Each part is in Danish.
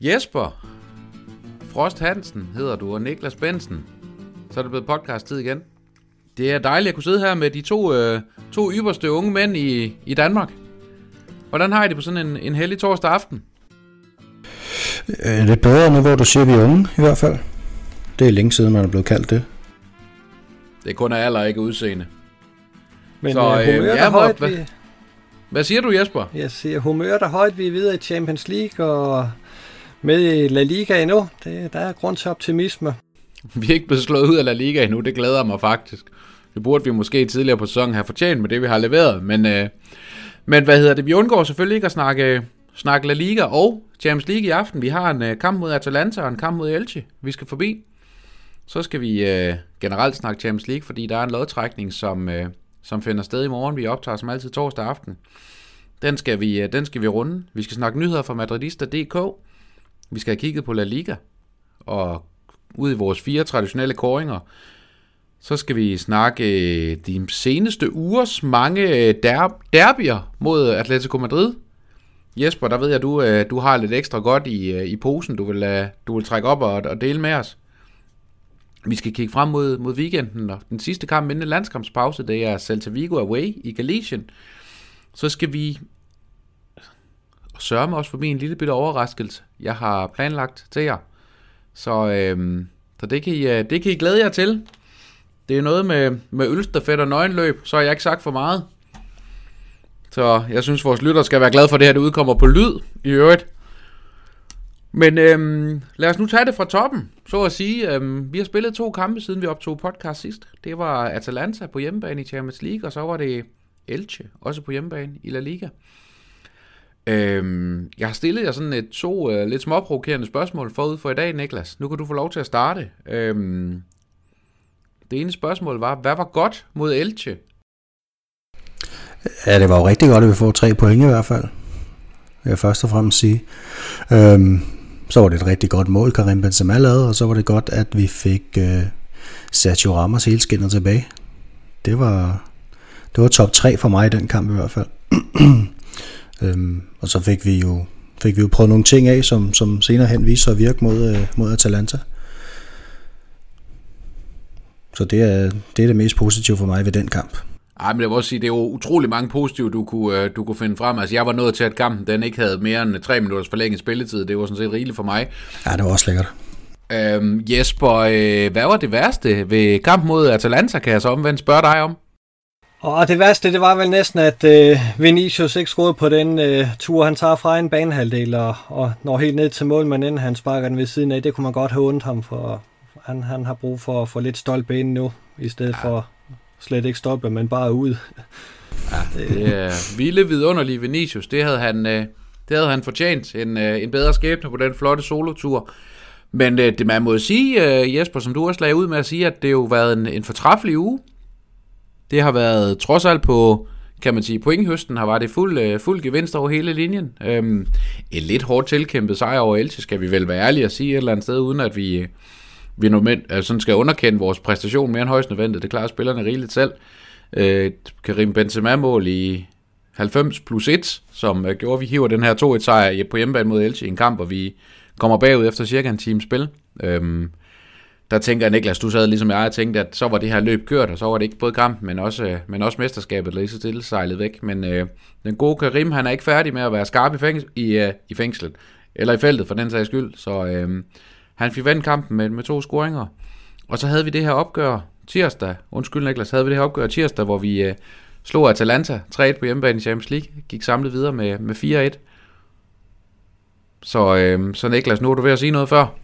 Jesper Frost Hansen hedder du, og Niklas Bensen. Så er det blevet podcast-tid igen. Det er dejligt at kunne sidde her med de to, øh, to ypperste unge mænd i, i Danmark. Hvordan har I det på sådan en, en heldig torsdag aften? Øh, lidt bedre nu, hvor du siger, vi er unge i hvert fald. Det er længe siden, man er blevet kaldt det. Det er kun af alder, ikke udseende. Men så, øh, humøret ja, er højt. Hvad, vi... hvad siger du, Jesper? Jeg siger, humøret er højt. Vi er videre i Champions League, og med i La Liga endnu. Det, der er grund til optimisme. Vi er ikke blevet slået ud af La Liga endnu, det glæder mig faktisk. Det burde vi måske tidligere på sæsonen have fortjent med det, vi har leveret. Men, øh, men hvad hedder det? Vi undgår selvfølgelig ikke at snakke, snakke La Liga og Champions League i aften. Vi har en øh, kamp mod Atalanta og en kamp mod Elche, vi skal forbi. Så skal vi øh, generelt snakke Champions League, fordi der er en lodtrækning, som, øh, som finder sted i morgen. Vi optager som altid torsdag aften. Den skal vi, øh, den skal vi runde. Vi skal snakke nyheder fra Madridista.dk. Vi skal have kigget på La Liga, og ud i vores fire traditionelle koringer, så skal vi snakke øh, de seneste ugers mange øh, der- derbyer mod Atletico Madrid. Jesper, der ved jeg, du, øh, du har lidt ekstra godt i, i posen, du vil, du vil trække op og, og dele med os. Vi skal kigge frem mod, mod weekenden, og den sidste kamp inden landskampspause, det er Celta Vigo away i Galicien. Så skal vi sørge mig også for min lille bitte overraskelse, jeg har planlagt til jer. Så, øhm, så det, kan I, øh, det kan I glæde jer til. Det er noget med, med ølstafet og nøgenløb, så har jeg ikke sagt for meget. Så jeg synes, vores lytter skal være glade for det her, det udkommer på lyd i øvrigt. Men øhm, lad os nu tage det fra toppen, så at sige. Øhm, vi har spillet to kampe, siden vi optog podcast sidst. Det var Atalanta på hjemmebane i Champions League, og så var det Elche, også på hjemmebane i La Liga. Øhm, jeg har stillet jer sådan et to uh, lidt småprovokerende spørgsmål forud for i dag, Niklas. Nu kan du få lov til at starte. Øhm, det ene spørgsmål var, hvad var godt mod Elche? Ja, det var jo rigtig godt, at vi får tre point i hvert fald. Vil jeg først og fremmest sige. Øhm, så var det et rigtig godt mål, Karim Benzema lavede, og så var det godt, at vi fik øh, Sergio Ramos hele skinnet tilbage. Det var, det var top 3 for mig i den kamp i hvert fald. Øhm, og så fik vi jo fik vi jo prøvet nogle ting af, som, som senere hen viste sig at virke mod, øh, mod Atalanta. Så det er, det er det mest positive for mig ved den kamp. Ej, men jeg vil også sige, det er jo utrolig mange positive, du kunne, øh, du kunne finde frem. Altså, jeg var nået til, at kampen den ikke havde mere end 3 minutters forlænget spilletid. Det var sådan set rigeligt for mig. Ja, det var også lækkert. Øhm, Jesper, øh, hvad var det værste ved kampen mod Atalanta, kan jeg så omvendt spørge dig om? Og det værste, det var vel næsten, at øh, Vinicius ikke skruede på den øh, tur, han tager fra en banehalvdel og, og når helt ned til mål, men inden han sparker den ved siden af. Det kunne man godt have ondt ham, for han, han har brug for at få lidt stolt ben nu, i stedet ja. for slet ikke stoppe, men bare ud. Ja, det er vilde vidunderlige Vinicius. Det havde han, øh, det havde han fortjent. En, øh, en bedre skæbne på den flotte solotur. Men øh, det man må sige, Jesper, som du også lagde ud med at sige, at det jo har været en, en fortræffelig uge. Det har været trods alt på, kan man sige, pointhøsten har været det fuld, fuld gevinst over hele linjen. Øhm, en lidt hårdt tilkæmpet sejr over Elche, skal vi vel være ærlige at sige et eller andet sted, uden at vi, vi normalt, altså øh, sådan skal underkende vores præstation mere end højst nødvendigt. Det klarer spillerne rigeligt selv. Øh, Karim Benzema-mål i 90 plus 1, som øh, gjorde, at vi hiver den her 2-1 sejr på hjemmebane mod Elche i en kamp, hvor vi kommer bagud efter cirka en times spil. Øhm, der tænker jeg, Niklas, du sad ligesom jeg og tænkte, at så var det her løb kørt, og så var det ikke både kampen, men også, øh, men også mesterskabet lige så stille sejlet væk. Men øh, den gode Karim, han er ikke færdig med at være skarp i, fængsel, i, øh, i fængslet, eller i feltet for den sags skyld, så øh, han fik vandt kampen med, med to scoringer. Og så havde vi det her opgør tirsdag, undskyld Niklas, havde vi det her opgør tirsdag, hvor vi øh, slog Atalanta 3-1 på hjemmebane i Champions League, gik samlet videre med, med 4-1. Så, øh, så Niklas, nu er du ved at sige noget før.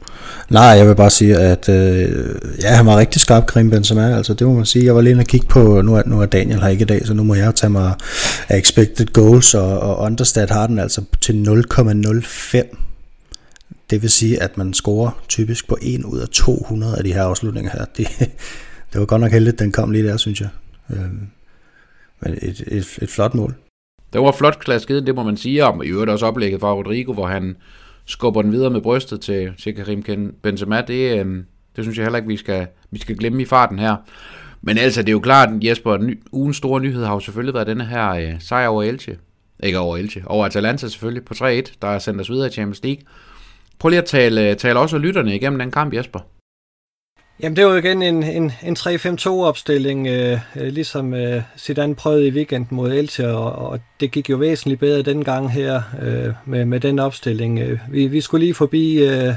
Nej, jeg vil bare sige, at øh, ja, han var rigtig skarp, Karim Benzema. Altså, det må man sige. Jeg var lige inde og kigge på, nu er, nu er Daniel her ikke i dag, så nu må jeg tage mig af expected goals, og, og understat har den altså til 0,05. Det vil sige, at man scorer typisk på 1 ud af 200 af de her afslutninger her. Det, det var godt nok heldigt, den kom lige der, synes jeg. Øhm, men et, et, et flot mål. Det var flot klasket, det må man sige om. I øvrigt også oplægget fra Rodrigo, hvor han skubber den videre med brystet til, til Karim Benzema. Det, øhm, det synes jeg heller ikke, vi skal vi skal glemme i farten her. Men altså, det er jo klart, Jesper, ny, ugens store nyhed har jo selvfølgelig været denne her øh, sejr over Elche. Ikke over Elche, over Atalanta selvfølgelig på 3-1, der er sendt os videre i Champions League. Prøv lige at tale, tale også lytterne igennem den kamp, Jesper. Jamen det var jo igen en, en, en 3-5-2-opstilling, øh, øh, ligesom øh, Zidane prøvede i weekenden mod Elche, og, og det gik jo væsentligt bedre den gang her øh, med, med den opstilling. Øh, vi, vi skulle lige forbi øh,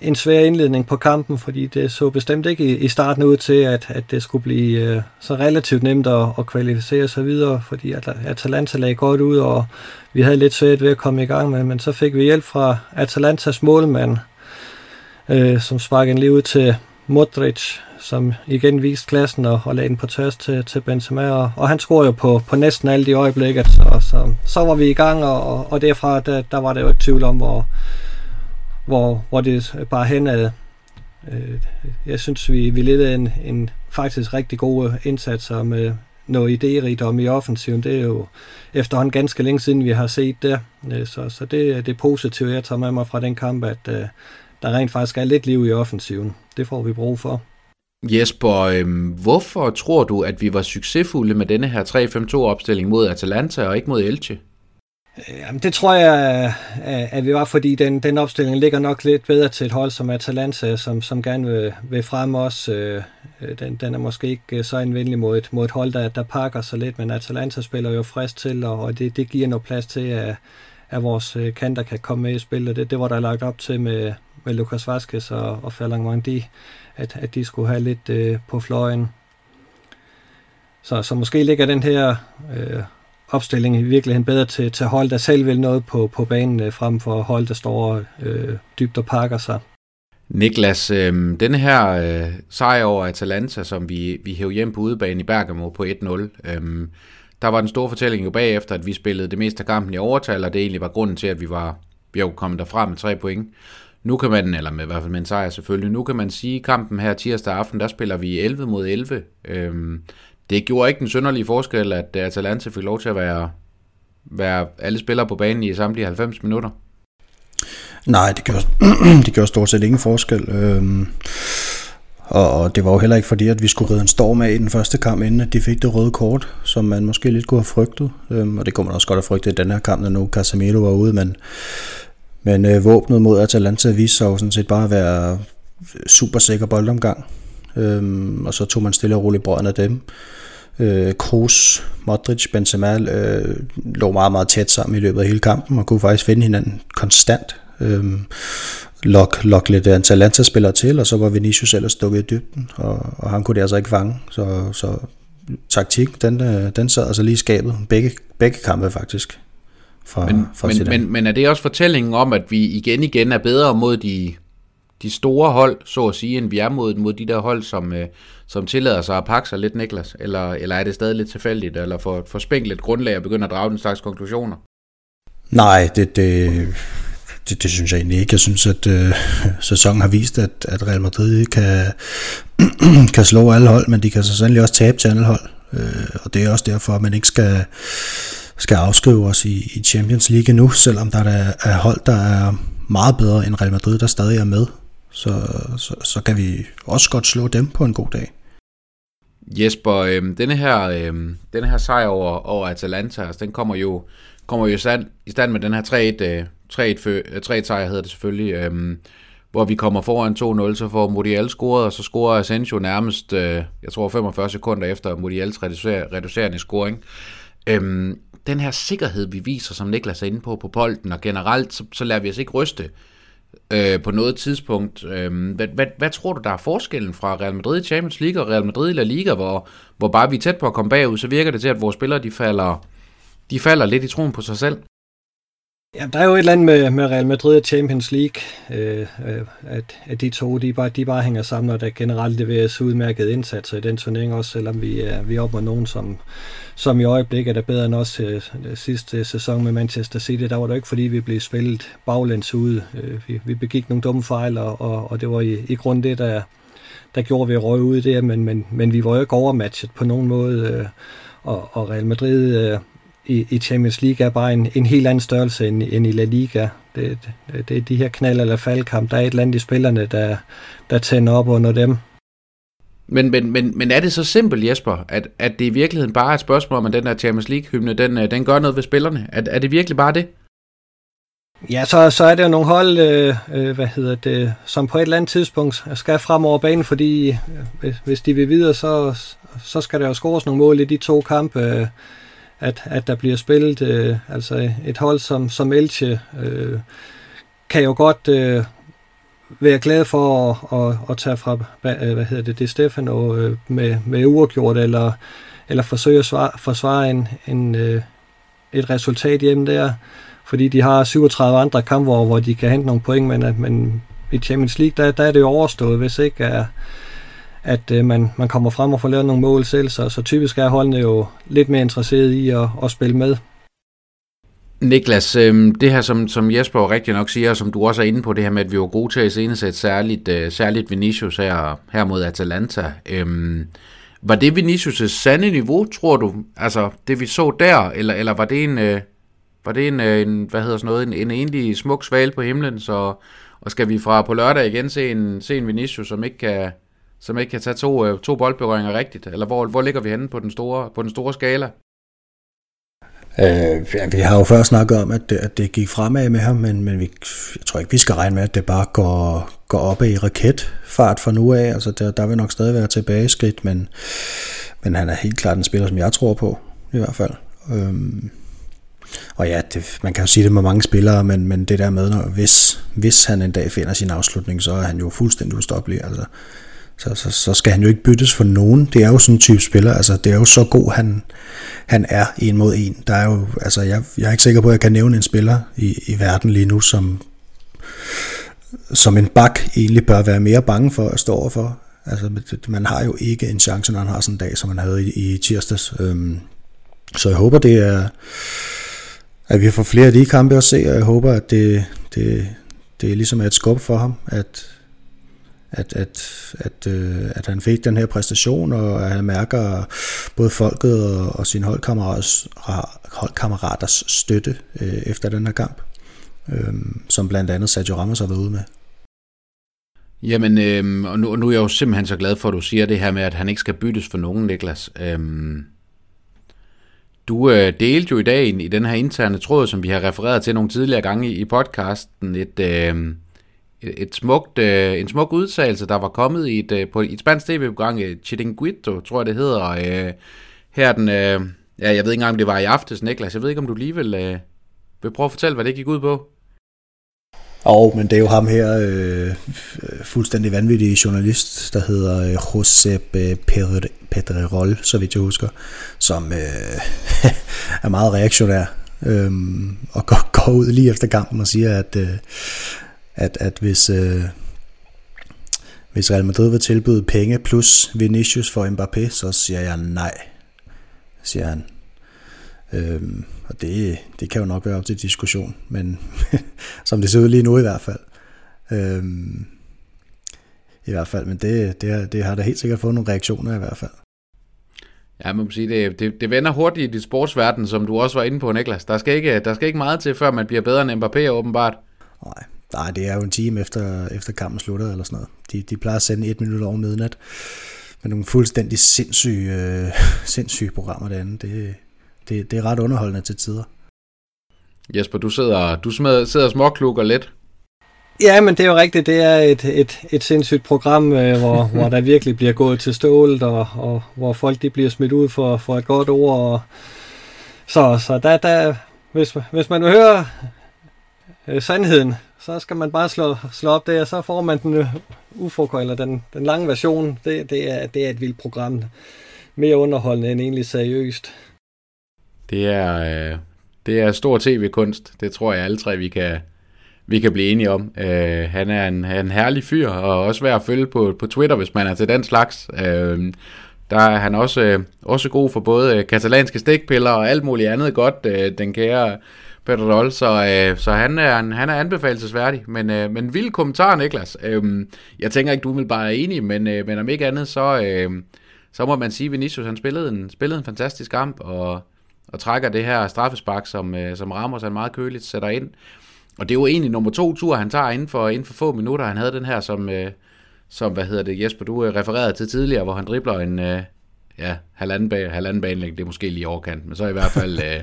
en svær indledning på kampen, fordi det så bestemt ikke i, i starten ud til, at, at det skulle blive øh, så relativt nemt at, at kvalificere sig videre, fordi at Atalanta lagde godt ud, og vi havde lidt svært ved at komme i gang med, men så fik vi hjælp fra Atalantas målmand, øh, som sparkede lige ud til Modric, som igen viste klassen og, og lagde den på tørst til, til Benzema, og, og han scorede jo på, på næsten alle de øjeblikket, så, så, så var vi i gang, og, og derfra, der, der var det jo ikke tvivl om, hvor, hvor, hvor det bare hen ad. Øh, jeg synes, vi, vi ledte en, en faktisk rigtig god øh, indsats med noget idérigdom i offensiven. Det er jo efterhånden ganske længe siden, vi har set det. Øh, så, så det, det positive, jeg tager med mig fra den kamp, at der rent faktisk er lidt liv i offensiven. Det får vi brug for. Jesper, øhm, hvorfor tror du, at vi var succesfulde med denne her 3-5-2-opstilling mod Atalanta og ikke mod Elche? Øh, jamen, det tror jeg, øh, at vi var, fordi den, den opstilling ligger nok lidt bedre til et hold som Atalanta, som, som gerne vil, vil frem os. Øh, øh, den, den er måske ikke så anvendelig mod et, mod et hold, der, der pakker sig lidt, men Atalanta spiller jo frisk til, og det, det giver noget plads til, at, at vores kanter kan komme med i spillet. Det, det var der lagt op til med, med Lucas Vazquez og, og Ferlang Mandi, at, at de skulle have lidt øh, på fløjen. Så, så måske ligger den her øh, opstilling i virkeligheden bedre til, til hold, der selv vil noget på, på banen, øh, frem for hold, der står øh, dybt og pakker sig. Niklas, øh, denne her øh, sejr over Atalanta, som vi, vi hævde hjem på udebane i Bergamo på 1-0, øh, der var den store fortælling jo bagefter, at vi spillede det meste af kampen i overtal, og det egentlig var grunden til, at vi var vi var kommet derfra med tre point. Nu kan man, eller med, i hvert fald med en sejr selvfølgelig, nu kan man sige, at kampen her tirsdag aften, der spiller vi 11 mod 11. Øhm, det gjorde ikke den synderlige forskel, at øh, Atalanta fik lov til at være, være alle spillere på banen i samtlige 90 minutter. Nej, det gjorde, det gjorde stort set ingen forskel. Øhm, og, det var jo heller ikke fordi, at vi skulle ride en storm af i den første kamp, inden de fik det røde kort, som man måske lidt kunne have frygtet. Øhm, og det kunne man også godt have frygtet i den her kamp, når nu Casemiro var ude, men men øh, våbnet mod Atalanta viste sig jo sådan set bare at være super sikker boldomgang. Øhm, og så tog man stille og roligt brøden af dem. Øh, Kroos, Modric, Benzema øh, lå meget, meget tæt sammen i løbet af hele kampen og kunne faktisk finde hinanden konstant. Øhm, lok, lok lidt Atalanta-spillere til, og så var Vinicius ellers stukket i dybden, og, og han kunne det altså ikke fange. Så, så taktik, den, øh, den sad altså lige i skabet. Begge, begge kampe faktisk fra, men, fra men, men, men er det også fortællingen om, at vi igen igen er bedre mod de, de store hold, så at sige, end vi er mod, mod de der hold, som, øh, som tillader sig at pakke sig lidt, Niklas? Eller, eller er det stadig lidt tilfældigt, eller for, for spænkeligt grundlag at begynde at drage den slags konklusioner? Nej, det, det, det, det synes jeg egentlig ikke. Jeg synes, at øh, sæsonen har vist, at, at Real Madrid kan, kan slå alle hold, men de kan så sandelig også tabe til alle hold. Øh, og det er også derfor, at man ikke skal skal afskrive os i, i Champions League nu, selvom der er, er hold, der er meget bedre end Real Madrid, der stadig er med. Så, så, så kan vi også godt slå dem på en god dag. Jesper, øh, denne, her, øh, denne her sejr over, over Atalanta, altså, den kommer jo, kommer jo i, stand, i stand med den her 3-1 øh, 3-1 øh, sejr hedder det selvfølgelig, øh, hvor vi kommer foran 2-0, så får Modial scoret, og så scorer Asensio nærmest, øh, jeg tror 45 sekunder efter Modials reducerende scoring. Øh, den her sikkerhed, vi viser, som Niklas er inde på, på bolden, og generelt, så, så lader vi os ikke ryste øh, på noget tidspunkt. Øh, hvad, hvad, hvad tror du, der er forskellen fra Real Madrid i Champions League og Real Madrid i La Liga, hvor, hvor bare vi er tæt på at komme bagud, så virker det til, at vores spillere de falder, de falder lidt i troen på sig selv? Ja, der er jo et eller andet med, med Real Madrid og Champions League, øh, øh, at, at de to, de bare, de bare hænger sammen, og der generelt leveres udmærket indsatser i den turnering, også selvom vi er, vi er op mod nogen, som, som i øjeblikket er bedre end os øh, sidste sæson med Manchester City. Der var det ikke, fordi vi blev spillet baglæns ud. Øh, vi, vi begik nogle dumme fejl, og, og, og det var i, i grund det, der, der gjorde vi røg ud der, men, men, men vi var jo ikke overmatchet på nogen måde, øh, og, og Real Madrid... Øh, i, i Champions League er bare en, en helt anden størrelse end, end i La Liga. Det, det, det er de her knald- eller faldkamp. Der er et eller andet i spillerne, der, der tænder op under dem. Men, men, men, men er det så simpelt, Jesper, at, at det i virkeligheden bare er et spørgsmål om, at den der Champions League-hymne, den, øh, den gør noget ved spillerne? Er, er det virkelig bare det? Ja, så, så er det jo nogle hold, øh, øh, hvad hedder det, som på et eller andet tidspunkt skal frem over banen, fordi øh, hvis de vil videre, så, så skal der jo scores nogle mål i de to kampe, øh, at, at der bliver spillet. Øh, altså et hold som, som Elche øh, kan jo godt øh, være glad for at, at, at tage fra, hvad, øh, hvad hedder det, det Stefano øh, med, med uafgjort, eller, eller forsøge at svare, forsvare en, en, øh, et resultat hjemme der fordi de har 37 andre kampe, hvor, hvor de kan hente nogle point, men, at, men i Champions League, der, der er det jo overstået, hvis ikke er, at øh, man, man kommer frem og får lavet nogle mål selv, så, så typisk er holdene jo lidt mere interesseret i at, at spille med. Niklas, øh, det her som, som Jesper rigtig nok siger, og som du også er inde på, det her med, at vi var gode til at iscenesætte særligt, øh, særligt Vinicius her, her mod Atalanta. Øh, var det Vinicius' sande niveau, tror du? Altså det vi så der, eller, eller var det en... Øh, var det en, øh, en hvad hedder sådan noget, en, en egentlig smuk sval på himlen, så og skal vi fra på lørdag igen se en, se en Vinicius, som ikke kan, som ikke kan tage to, øh, to boldberøringer rigtigt? Eller hvor, hvor ligger vi henne på den store, på den store skala? Øh, ja, vi har jo før snakket om, at det, at det gik fremad med ham, men, men vi, jeg tror ikke, vi skal regne med, at det bare går, går op i raketfart fra nu af. Altså, der, der vil nok stadig være tilbageskridt, men, men han er helt klart en spiller, som jeg tror på, i hvert fald. Øhm, og ja, det, man kan jo sige det med mange spillere, men, men det der med, når, hvis, hvis han en dag finder sin afslutning, så er han jo fuldstændig ustoppelig. Altså, så, så, så skal han jo ikke byttes for nogen. Det er jo sådan en type spiller. Altså, det er jo så god, han, han er en mod en. Der er jo, altså, jeg, jeg er ikke sikker på, at jeg kan nævne en spiller i, i verden lige nu, som, som en bak egentlig bør være mere bange for at stå overfor. Altså, man har jo ikke en chance, når han har sådan en dag, som han havde i, i tirsdags. Øhm, så jeg håber, det er, at vi får flere af de kampe at se, og jeg håber, at det, det, det ligesom er et skub for ham, at, at, at, at, øh, at han fik den her præstation, og at han mærker både folket og, og sine holdkammeraters, holdkammeraters støtte øh, efter den her kamp, øh, som blandt andet Sergio Ramos har været ude med. Jamen, øh, og, nu, og nu er jeg jo simpelthen så glad for, at du siger det her med, at han ikke skal byttes for nogen, Niklas. Øh, du øh, delte jo i dag i den her interne tråd, som vi har refereret til nogle tidligere gange i, i podcasten, et, øh, et, et smukt, øh, en smuk udtalelse, der var kommet i et, øh, på et spansk tv-program, øh, Chiringuito, tror jeg det hedder. Øh, her den, øh, ja, jeg ved ikke engang, om det var i aftes, Niklas. Jeg ved ikke, om du lige vil, øh, vil prøve at fortælle, hvad det gik ud på. Og, men det er jo ham her, øh, fuldstændig vanvittig journalist, der hedder øh, Josep Pedrerol, så vidt jeg husker, som øh, er meget reaktionær øh, og går, går ud lige efter kampen og siger, at, øh, at, at hvis, øh, hvis Real Madrid vil tilbyde penge plus Vinicius for Mbappé, så siger jeg nej, siger han. Øhm, og det, det kan jo nok være op til diskussion, men som det ser ud lige nu i hvert fald. Øhm, I hvert fald, men det, det, det har da helt sikkert fået nogle reaktioner i hvert fald. Ja, man må sige, det, det, det vender hurtigt i dit sportsverden, som du også var inde på, Niklas. Der skal ikke, der skal ikke meget til, før man bliver bedre end Mbappé, åbenbart. Nej, nej det er jo en time efter, efter kampen slutter, eller sådan noget. De, de plejer at sende et minut over midnat med nogle fuldstændig sindssyge, øh, sindssyge programmer derinde. Det, det, det er ret underholdende til tider. Jesper, du sidder, du sidder småklukker lidt. Ja, men det er jo rigtigt. Det er et, et, et sindssygt program, øh, hvor, hvor der virkelig bliver gået til stålet, og, og hvor folk de bliver smidt ud for, for et godt ord. Og, så så der, der, hvis, hvis man vil høre øh, sandheden, så skal man bare slå, slå op der, og så får man den øh, ufok, eller den, den lange version. Det, det, er, det er et vildt program. Mere underholdende end egentlig seriøst. Det er, øh, det er stor tv-kunst. Det tror jeg alle tre, vi kan, vi kan blive enige om. Øh, han er en, en herlig fyr, og også værd at følge på, på Twitter, hvis man er til den slags. Øh, der er han også, øh, også god for både øh, katalanske stikpiller og alt muligt andet godt, øh, den kære Pedrol, så, øh, så han, er, han er anbefalesværdig. Men, øh, men vild kommentar, Niklas. Øh, jeg tænker ikke, du bare er enig, men, øh, men om ikke andet, så, øh, så må man sige, at Vinicius han spillede en, spillede en fantastisk kamp, og og trækker det her straffespark, som, øh, som Ramos han meget køligt sætter ind. Og det er jo egentlig nummer to tur, han tager inden for, inden for få minutter. Han havde den her, som, øh, som, hvad hedder det, Jesper, du øh, refererede til tidligere, hvor han dribler en, øh, ja, halvanden, bag, halvanden banelængde, det er måske lige overkant, men så i hvert fald øh,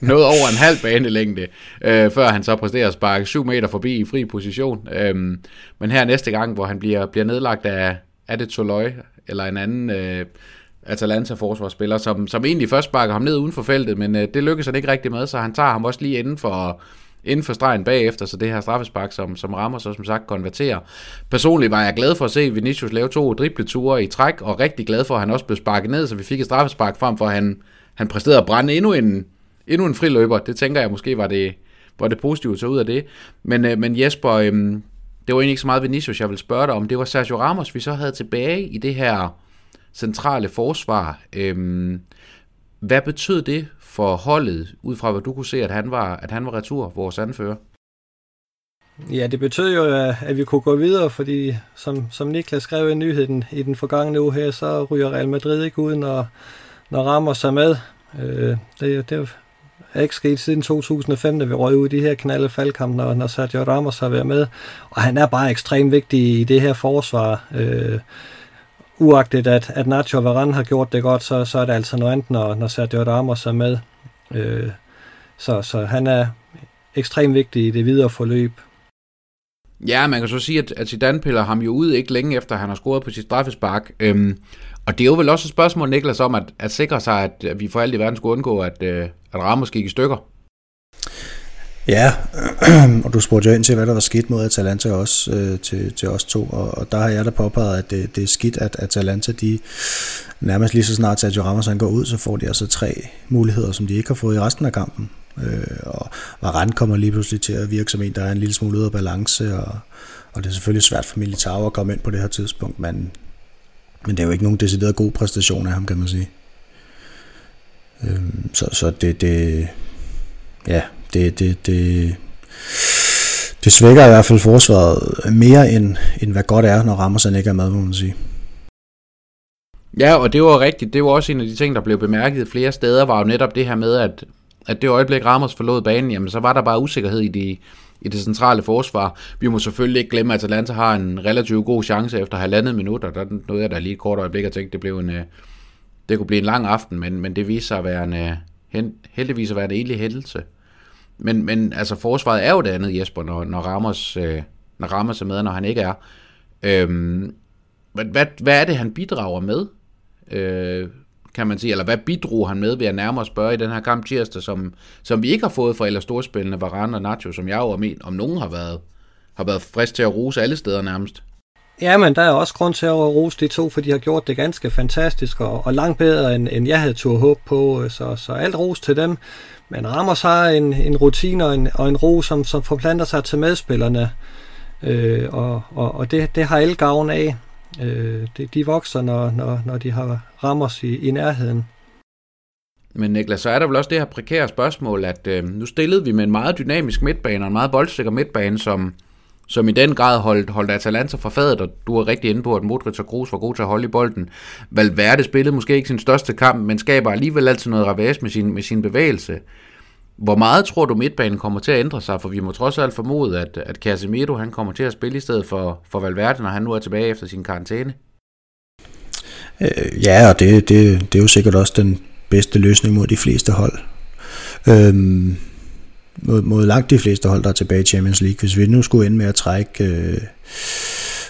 noget over en halv banelængde, øh, før han så præsterer at sparke 7 meter forbi i fri position. Øh, men her næste gang, hvor han bliver, bliver nedlagt af, er det Toløj, eller en anden øh, Atalanta-forsvarsspiller, som, som egentlig først sparker ham ned uden for feltet, men øh, det lykkes han ikke rigtig med, så han tager ham også lige inden for inden for stregen bagefter, så det her straffespark, som, som rammer, så som sagt konverterer. Personligt var jeg glad for at se Vinicius lave to dribleture i træk, og rigtig glad for, at han også blev sparket ned, så vi fik et straffespark frem for, at han, han præsterede at brænde endnu en, endnu en friløber. Det tænker jeg måske var det, var det positive så ud af det. Men, øh, men Jesper, øh, det var egentlig ikke så meget Vinicius, jeg ville spørge dig om. Det var Sergio Ramos, vi så havde tilbage i det her centrale forsvar. Øh, hvad betød det for holdet, ud fra hvad du kunne se, at han var, at han var retur, vores anfører? Ja, det betød jo, at vi kunne gå videre, fordi som, som Niklas skrev i nyheden i den forgangne uge her, så ryger Real Madrid ikke ud, når, når rammer sig med. Øh, det, det er ikke sket siden 2005, da vi røg ud i de her knalde faldkamp, når, når Sergio Ramos har været med. Og han er bare ekstremt vigtig i det her forsvar. Øh, uagtet at, at Nacho Varane har gjort det godt, så, så er det altså noget andet, når, når Sergio Ramos er med. Øh, så, så han er ekstremt vigtig i det videre forløb. Ja, man kan så sige, at, at Zidane piller ham jo ud ikke længe efter, han har scoret på sit straffespark. Øhm, og det er jo vel også et spørgsmål, Niklas, om at, at sikre sig, at vi for alt i verden skulle undgå, at, øh, at Ramos gik i stykker. Ja, og du spurgte jo ind til, hvad der var skidt mod Atalanta også øh, til, til os to, og, og der har jeg da påpeget, at det, det er skidt, at Atalanta, de nærmest lige så snart Sergio Ramos han går ud, så får de altså tre muligheder, som de ikke har fået i resten af kampen. Øh, og Varane kommer lige pludselig til at virke som en, der er en lille smule ude af balance, og, og det er selvfølgelig svært for Militao at komme ind på det her tidspunkt, men, men det er jo ikke nogen decideret god præstation af ham, kan man sige. Øh, så, så det, det, ja, det, det, det, det svækker i hvert fald forsvaret mere end, end hvad godt er, når Rammersen ikke er med, må man sige. Ja, og det var rigtigt. Det var også en af de ting, der blev bemærket flere steder, var jo netop det her med, at, at det øjeblik Ramos forlod banen, jamen så var der bare usikkerhed i, de, i det centrale forsvar. Vi må selvfølgelig ikke glemme, at Atalanta har en relativt god chance efter halvandet minutter. Der nåede jeg da lige et kort øjeblik og tænkte, det blev en, øh, det kunne blive en lang aften, men, men det viste sig at være en, øh, heldigvis at være en egentlig hændelse. Men, men altså, forsvaret er jo det andet, Jesper, når, når, Ramos, øh, når Ramos er med, når han ikke er. Øhm, hvad, hvad er det, han bidrager med, øh, kan man sige? Eller hvad bidrog han med ved at nærmere spørge i den her kamp tirsdag, som, som vi ikke har fået fra eller storspillende Varane og Nacho, som jeg jo om, om nogen har været, har været frisk til at rose alle steder nærmest. Ja, men der er også grund til at rose de to, for de har gjort det ganske fantastisk, og, og langt bedre, end, end jeg havde tur håb på, øh, så, så alt ros til dem. Men Ramos har en, en rutine og en, og en ro, som, som forplanter sig til medspillerne, øh, og, og, og det, det har alle gavn af. Øh, de, de vokser, når, når, når de har Ramos i, i nærheden. Men Niklas, så er der vel også det her prekære spørgsmål, at øh, nu stillede vi med en meget dynamisk midtbane og en meget boldsikker midtbane, som, som i den grad holdt, holdt Atalanta fra fadet, og du er rigtig inde på, at Modric og Kroos var gode til at holde i bolden. Valverde spillede måske ikke sin største kamp, men skaber alligevel altid noget ravage med sin, med sin bevægelse. Hvor meget tror du midtbanen kommer til at ændre sig? For vi må trods alt formode, at, at Casemiro han kommer til at spille i stedet for, for Valverde, når han nu er tilbage efter sin karantæne. Øh, ja, og det, det, det er jo sikkert også den bedste løsning mod de fleste hold. Øhm, mod, mod langt de fleste hold, der er tilbage i Champions League. Hvis vi nu skulle ende med at trække øh,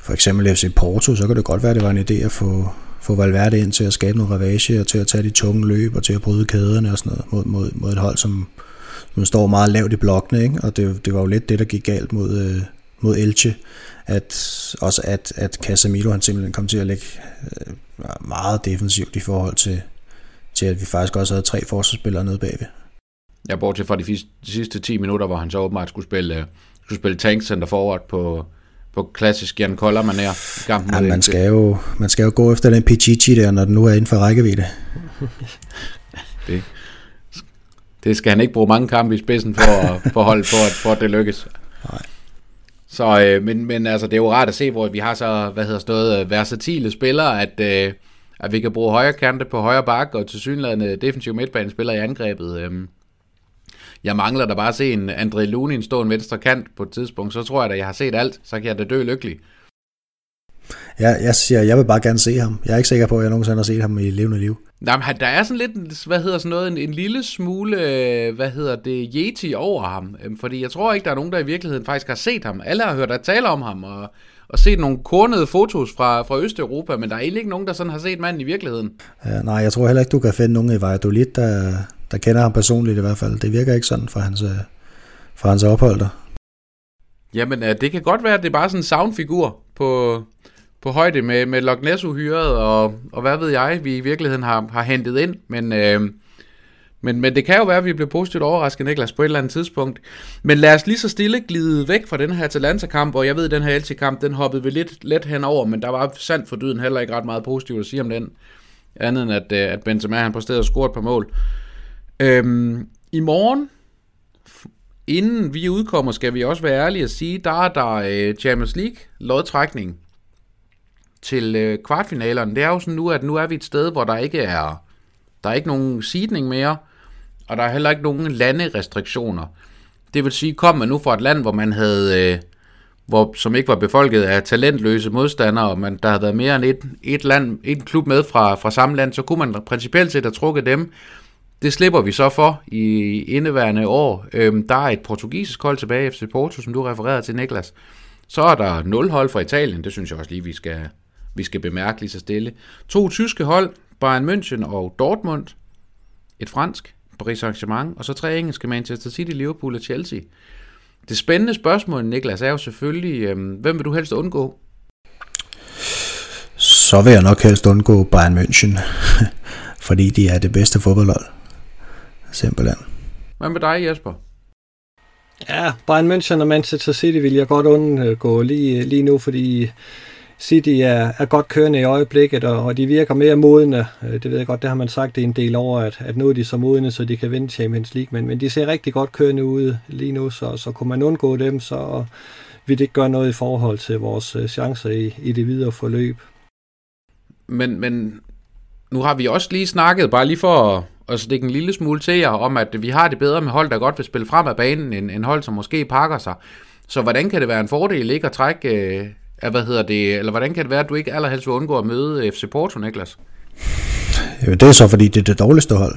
for eksempel FC Porto, så kan det godt være, at det var en idé at få, få Valverde ind til at skabe noget ravage, og til at tage de tunge løb, og til at bryde kæderne og sådan noget, mod, mod, mod et hold, som, som står meget lavt i blokkene, ikke? og det, det var jo lidt det, der gik galt mod, øh, mod Elche, at også at, at Casemiro han simpelthen kom til at lægge øh, meget defensivt i forhold til, til at vi faktisk også havde tre forsvarsspillere nede bagved. Ja, bortset fra de, de sidste 10 minutter, hvor han så åbenbart skulle spille, øh, skulle spille tank center forward på, på klassisk Jan Koller manér i kampen. Ja, man skal, jo, man skal jo gå efter den Pichichi der, når den nu er inden for rækkevidde. det, det skal han ikke bruge mange kampe i spidsen for at, for, holde, for, at, for at det lykkes. Nej. Så, øh, men, men altså, det er jo rart at se, hvor vi har så, hvad hedder noget, øh, versatile spillere, at, øh, at vi kan bruge højre kante på højre bak, og til synligheden defensiv midtbanespiller i angrebet. Øh, jeg mangler da bare at se en André Lunin stå en venstre kant på et tidspunkt, så tror jeg da, jeg har set alt, så kan jeg da dø lykkelig. jeg, jeg siger, jeg vil bare gerne se ham. Jeg er ikke sikker på, at jeg nogensinde har set ham i levende liv. Nej, men der er sådan lidt, hvad hedder sådan noget, en, en lille smule, øh, hvad hedder det, yeti over ham. Øhm, fordi jeg tror ikke, der er nogen, der i virkeligheden faktisk har set ham. Alle har hørt at tale om ham, og, og set nogle kornede fotos fra, fra Østeuropa, men der er egentlig ikke nogen, der sådan har set manden i virkeligheden. Ja, nej, jeg tror heller ikke, du kan finde nogen i Valladolid, der, der kender ham personligt i hvert fald. Det virker ikke sådan for hans, øh, for hans ophold der. Jamen, øh, det kan godt være, at det er bare sådan en soundfigur på, på højde med, med Loch Ness uhyret, og, og hvad ved jeg, vi i virkeligheden har, har hentet ind, men, øh, men, men det kan jo være, at vi bliver positivt overrasket, Niklas, på et eller andet tidspunkt. Men lad os lige så stille glide væk fra den her Atalanta-kamp, og jeg ved, at den her LT-kamp, den hoppede vi lidt let henover, men der var sandt for dyden heller ikke ret meget positivt at sige om den, andet end at, øh, at Benzema han præsterede og score et par mål. Øhm, I morgen, inden vi udkommer, skal vi også være ærlige og sige, der er der øh, Champions League lodtrækning til øh, kvartfinalerne. Det er jo sådan nu, at nu er vi et sted, hvor der ikke er der er ikke nogen sidning mere, og der er heller ikke nogen landerestriktioner. Det vil sige, kom man nu fra et land, hvor man havde, øh, hvor, som ikke var befolket af talentløse modstandere, og man, der havde været mere end et, et, land, et klub med fra, fra samme land, så kunne man principielt set have trukket dem. Det slipper vi så for i indeværende år. Øhm, der er et portugisisk hold tilbage, FC Porto, som du refererede til, Niklas. Så er der nul hold fra Italien, det synes jeg også lige, vi skal, vi skal bemærke lige så stille. To tyske hold, Bayern München og Dortmund. Et fransk, Paris Saint-Germain. Og så tre engelske, Manchester City, Liverpool og Chelsea. Det spændende spørgsmål, Niklas, er jo selvfølgelig, øhm, hvem vil du helst undgå? Så vil jeg nok helst undgå Bayern München, fordi de er det bedste fodboldhold. Simpelthen. Hvad med dig, Jesper? Ja, Bayern München og Manchester City vil jeg godt undgå lige, lige nu, fordi City er, er godt kørende i øjeblikket, og, og de virker mere modne. Øh, det ved jeg godt, det har man sagt det en del over, at, at nu er de så modne, så de kan vinde Champions League, men, men de ser rigtig godt kørende ud lige nu, så, så kunne man undgå dem, så vil det ikke gøre noget i forhold til vores øh, chancer i, i det videre forløb. Men, men nu har vi også lige snakket, bare lige for at, at stikke en lille smule til jer, om at vi har det bedre med hold, der godt vil spille frem af banen, end, end hold, som måske pakker sig. Så hvordan kan det være en fordel ikke at trække øh, hvad hedder det, eller hvordan kan det være, at du ikke allerhelst vil undgå at møde FC Porto, Niklas? Det er så, fordi det er det dårligste hold.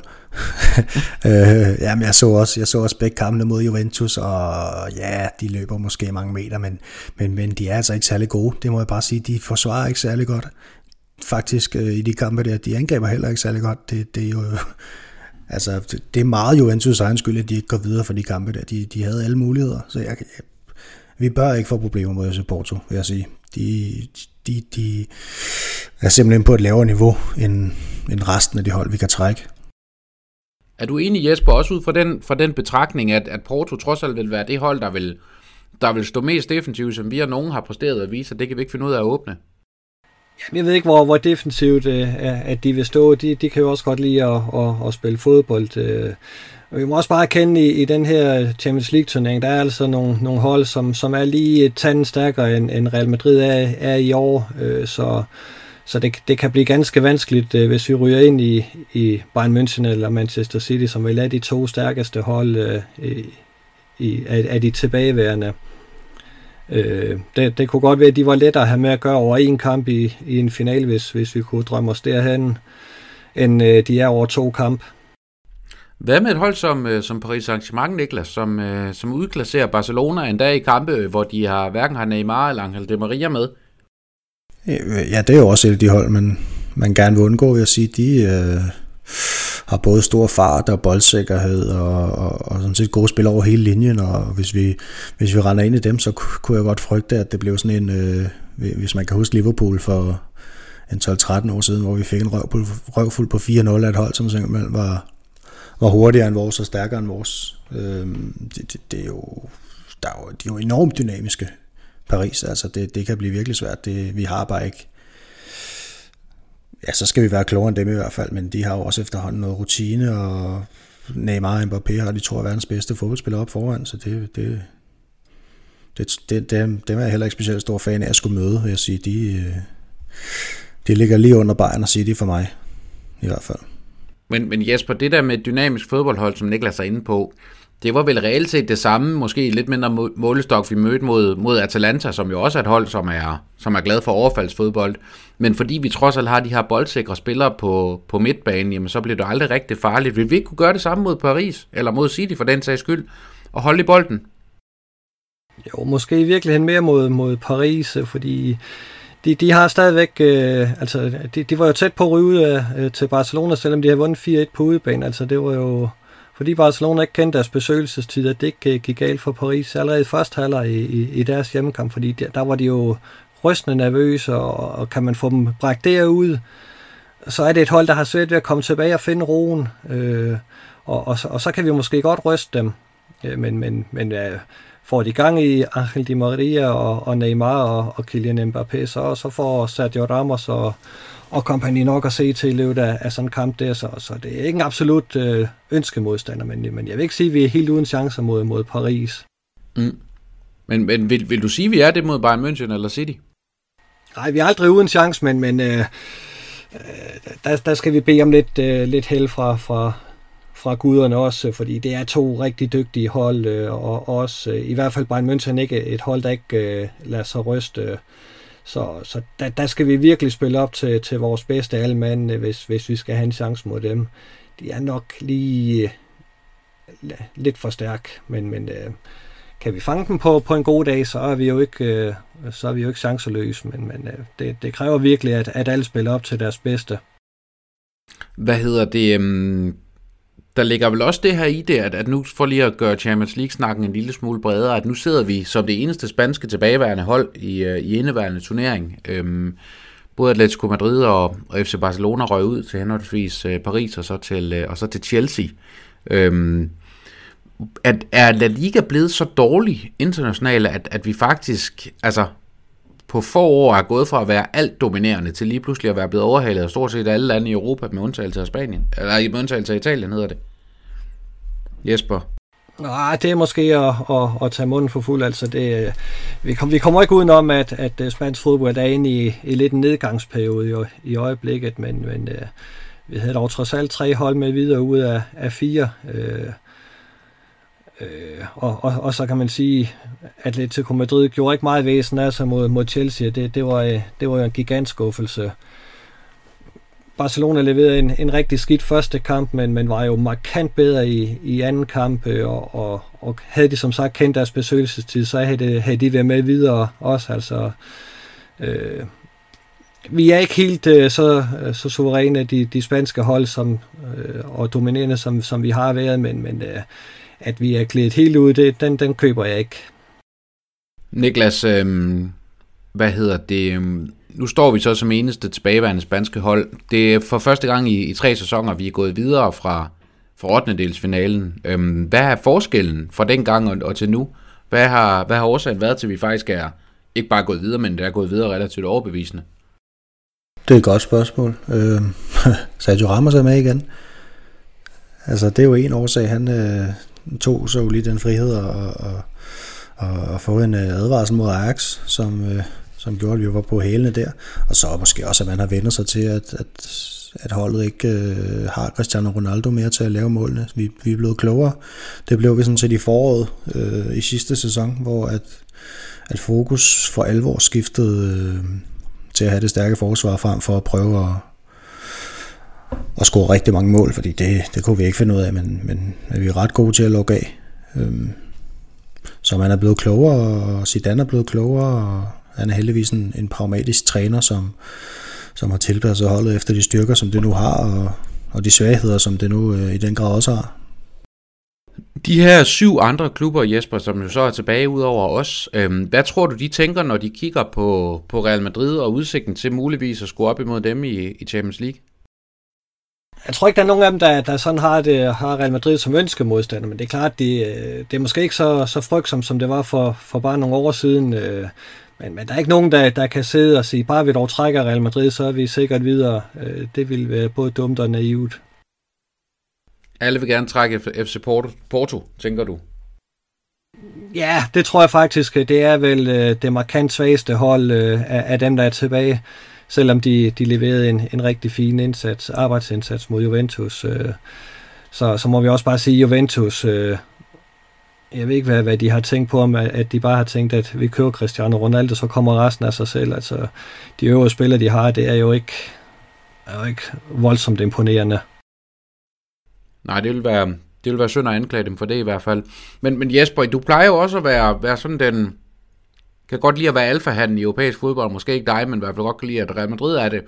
øh, jamen, jeg så også, jeg så også begge kampene mod Juventus, og ja, de løber måske mange meter, men, men, men de er altså ikke særlig gode. Det må jeg bare sige, de forsvarer ikke særlig godt. Faktisk øh, i de kampe der, de angriber heller ikke særlig godt. Det, det er jo... Altså, det er meget Juventus egen skyld, at de ikke går videre fra de kampe der. De, de havde alle muligheder, så jeg, jeg vi bør ikke få problemer mod FC Porto, vil jeg sige. De, de, de er simpelthen på et lavere niveau end, end resten af de hold, vi kan trække. Er du enig, Jesper, også ud fra den, fra den betragtning, at, at Porto trods alt vil være det hold, der vil, der vil stå mest defensivt, som vi og nogen har præsteret at vise, at det kan vi ikke finde ud af at åbne? Jamen, jeg ved ikke, hvor, hvor defensivt øh, at de vil stå. De, de kan jo også godt lide at, at, at spille fodbold. Øh, og vi må også bare kende i, i den her Champions League turnering, der er altså nogle, nogle hold, som, som er lige et tand stærkere end, end Real Madrid er, er i år. Øh, så så det, det kan blive ganske vanskeligt, øh, hvis vi ryger ind i, i Bayern München eller Manchester City, som vil er de to stærkeste hold øh, i, i, af, af de tilbageværende. Øh, det, det kunne godt være, at de var lettere at have med at gøre over en kamp i, i en final, hvis, hvis vi kunne drømme os derhen, end øh, de er over to kamp. Hvad med et hold som, øh, som Paris Saint-Germain, Niklas, som, øh, som udklasserer Barcelona endda i kampe, hvor de har hverken har Neymar eller Angel Di Maria med? Ja, det er jo også et af de hold, man, man gerne vil undgå, vil jeg sige. De øh, har både stor fart og boldsikkerhed og, og, og sådan set gode spil over hele linjen, og hvis vi, hvis vi render ind i dem, så kunne jeg godt frygte, at det blev sådan en, øh, hvis man kan huske Liverpool for en 12-13 år siden, hvor vi fik en røvfuld, røvfuld på 4-0 af et hold, som simpelthen var, var hurtigere end vores og stærkere end vores. Øhm, det, det, det er jo, der er jo, de er jo enormt dynamiske, Paris. Altså det, det kan blive virkelig svært. Det, vi har bare ikke... Ja, så skal vi være klogere end dem i hvert fald, men de har jo også efterhånden noget rutine, og Neymar og Mbappé har de to af verdens bedste fodboldspillere op foran, så det, det, det, det, dem, dem er jeg heller ikke specielt stor fan af at skulle møde, vil jeg sige. De, øh, de ligger lige under Bayern og City for mig, i hvert fald. Men, men Jesper, det der med dynamisk fodboldhold, som Niklas er inde på, det var vel reelt set det samme, måske lidt mindre målestok, vi mødte mod, mod Atalanta, som jo også er et hold, som er, som er glad for overfaldsfodbold. Men fordi vi trods alt har de her boldsikre spillere på, på midtbanen, jamen så bliver det aldrig rigtig farligt. Vil vi ikke kunne gøre det samme mod Paris, eller mod City for den sags skyld, og holde i bolden? Jo, måske i virkeligheden mere mod, mod Paris, øh, fordi de, de har stadigvæk, øh, altså de, de var jo tæt på at ryge ud øh, til Barcelona, selvom de havde vundet 4-1 på udebane. Altså det var jo, fordi Barcelona ikke kendte deres besøgelsestid, at det ikke øh, gik galt for Paris allerede i første halvleg i, i, i deres hjemmekamp, fordi der, der var de jo rystende nervøse, og, og kan man få dem bragt derud, så er det et hold, der har svært ved at komme tilbage og finde roen, øh, og, og, og så kan vi måske godt ryste dem, øh, men, men, men øh, får de gang i Angel Di Maria og, og Neymar og, og Kylian Mbappé, så, så får Sergio Ramos og, og kompagni nok at se til i løbet af, af sådan en kamp der, så, så det er ikke en absolut øh, ønskemodstander, men, men jeg vil ikke sige, at vi er helt uden chancer mod, mod Paris. Mm. Men, men vil, vil du sige, at vi er det mod Bayern München eller City? Nej, vi er aldrig uden chance, men, men øh, øh, der, der skal vi bede om lidt, øh, lidt held fra, fra, fra guderne også, fordi det er to rigtig dygtige hold, øh, og også øh, i hvert fald Bayern München ikke et hold, der ikke øh, lader sig ryste. Øh, så, så der, der skal vi virkelig spille op til, til vores bedste alle mand, øh, hvis, hvis vi skal have en chance mod dem. De er nok lige øh, lidt for stærk, men, men øh, kan vi fange dem på, på en god dag, så er vi jo ikke, så er vi jo ikke chanceløse, men, men det, det kræver virkelig, at, at alle spiller op til deres bedste. Hvad hedder det? Um der ligger vel også det her i det, at, at nu for lige at gøre Champions League-snakken en lille smule bredere, at nu sidder vi som det eneste spanske tilbageværende hold i, øh, i indeværende turnering. Øhm, både Atletico Madrid og, og FC Barcelona røg ud til henholdsvis øh, Paris og så til, øh, og så til Chelsea. Øhm, at, er La Liga blevet så dårlig internationalt, at, at vi faktisk, altså på få år er gået fra at være alt dominerende til lige pludselig at være blevet overhalet af stort set alle lande i Europa med undtagelse af Spanien. Eller med undtagelse af Italien hedder det. Jesper? Nej, det er måske at, at, at tage munden for fuld. Altså det, øh, vi, kom, vi kommer ikke udenom, at, at øh, spansk fodbold er inde i, i lidt en nedgangsperiode i, i øjeblikket, men, men uh, vi havde dog trods alt tre hold med videre ud af, af fire. Uh, Øh, og, og, og så kan man sige, at Atletico Madrid gjorde ikke meget væsen af sig mod, mod Chelsea. Det, det, var, det var en gigantskuffelse. Barcelona leverede en, en rigtig skidt første kamp, men, men var jo markant bedre i, i anden kamp, øh, og, og, og havde de som sagt kendt deres besøgelsestid, så havde, det, havde de været med videre også. Altså, øh, vi er ikke helt øh, så, øh, så suveræne, de, de spanske hold, som, øh, og dominerende, som, som vi har været, men, men øh, at vi er klædt helt ud, det, den, den køber jeg ikke. Niklas, øh, hvad hedder det? Øh nu står vi så som eneste tilbageværende spanske hold. Det er for første gang i, i tre sæsoner, vi er gået videre fra, fra 8. delsfinalen. Øhm, hvad er forskellen fra den gang og, og til nu? Hvad har, hvad har årsagen været til, at vi faktisk er ikke bare gået videre, men det er gået videre relativt overbevisende? Det er et godt spørgsmål. Øh, Sergio Ramos er med igen. Altså, det er jo en årsag. Han, øh, tog så lige den frihed og, og, og, og få en øh, advarsel mod Ajax, som, øh, som gjorde, at vi var på hælene der. Og så måske også, at man har vendt sig til, at, at, at holdet ikke øh, har Cristiano Ronaldo mere til at lave målene. Vi, vi er blevet klogere. Det blev vi sådan set i foråret øh, i sidste sæson, hvor at, at fokus for alvor skiftede øh, til at have det stærke forsvar frem for at prøve at, og score rigtig mange mål, fordi det, det kunne vi ikke finde ud af, men, men vi er ret gode til at lukke af. Øhm, så man er blevet klogere, og Zidane er blevet klogere, og han er heldigvis en, en pragmatisk træner, som, som har tilpasset holdet efter de styrker, som det nu har, og, og de svagheder, som det nu øh, i den grad også har. De her syv andre klubber, Jesper, som jo så er tilbage ud over os, øhm, hvad tror du, de tænker, når de kigger på, på Real Madrid og udsigten til muligvis at score op imod dem i, i Champions League? Jeg tror ikke, der er nogen af dem, der, der sådan har, det, har Real Madrid som ønskemodstander, men det er klart, det, det er måske ikke så, så frygtsomt, som det var for, for bare nogle år siden. Øh, men, men der er ikke nogen, der, der kan sidde og sige, bare vi dog trækker Real Madrid, så er vi sikkert videre. Øh, det vil være både dumt og naivt. Alle vil gerne trække FC Porto, Porto tænker du? Ja, det tror jeg faktisk. Det er vel øh, det markant svageste hold af, af dem, der er tilbage selvom de, de leverede en, en rigtig fin indsats, arbejdsindsats mod Juventus. Øh, så, så må vi også bare sige, at Juventus øh, jeg ved ikke, hvad, hvad de har tænkt på, om at de bare har tænkt, at vi kører Cristiano Ronaldo, så kommer resten af sig selv. Altså, de øvrige spillere, de har, det er jo ikke, er jo ikke voldsomt imponerende. Nej, det vil være, det vil være synd at anklage dem for det i hvert fald. Men, men Jesper, du plejer jo også at være, være sådan den, kan godt lide at være alfahanden i europæisk fodbold, måske ikke dig, men i hvert fald godt kan lide, at Real Madrid er det.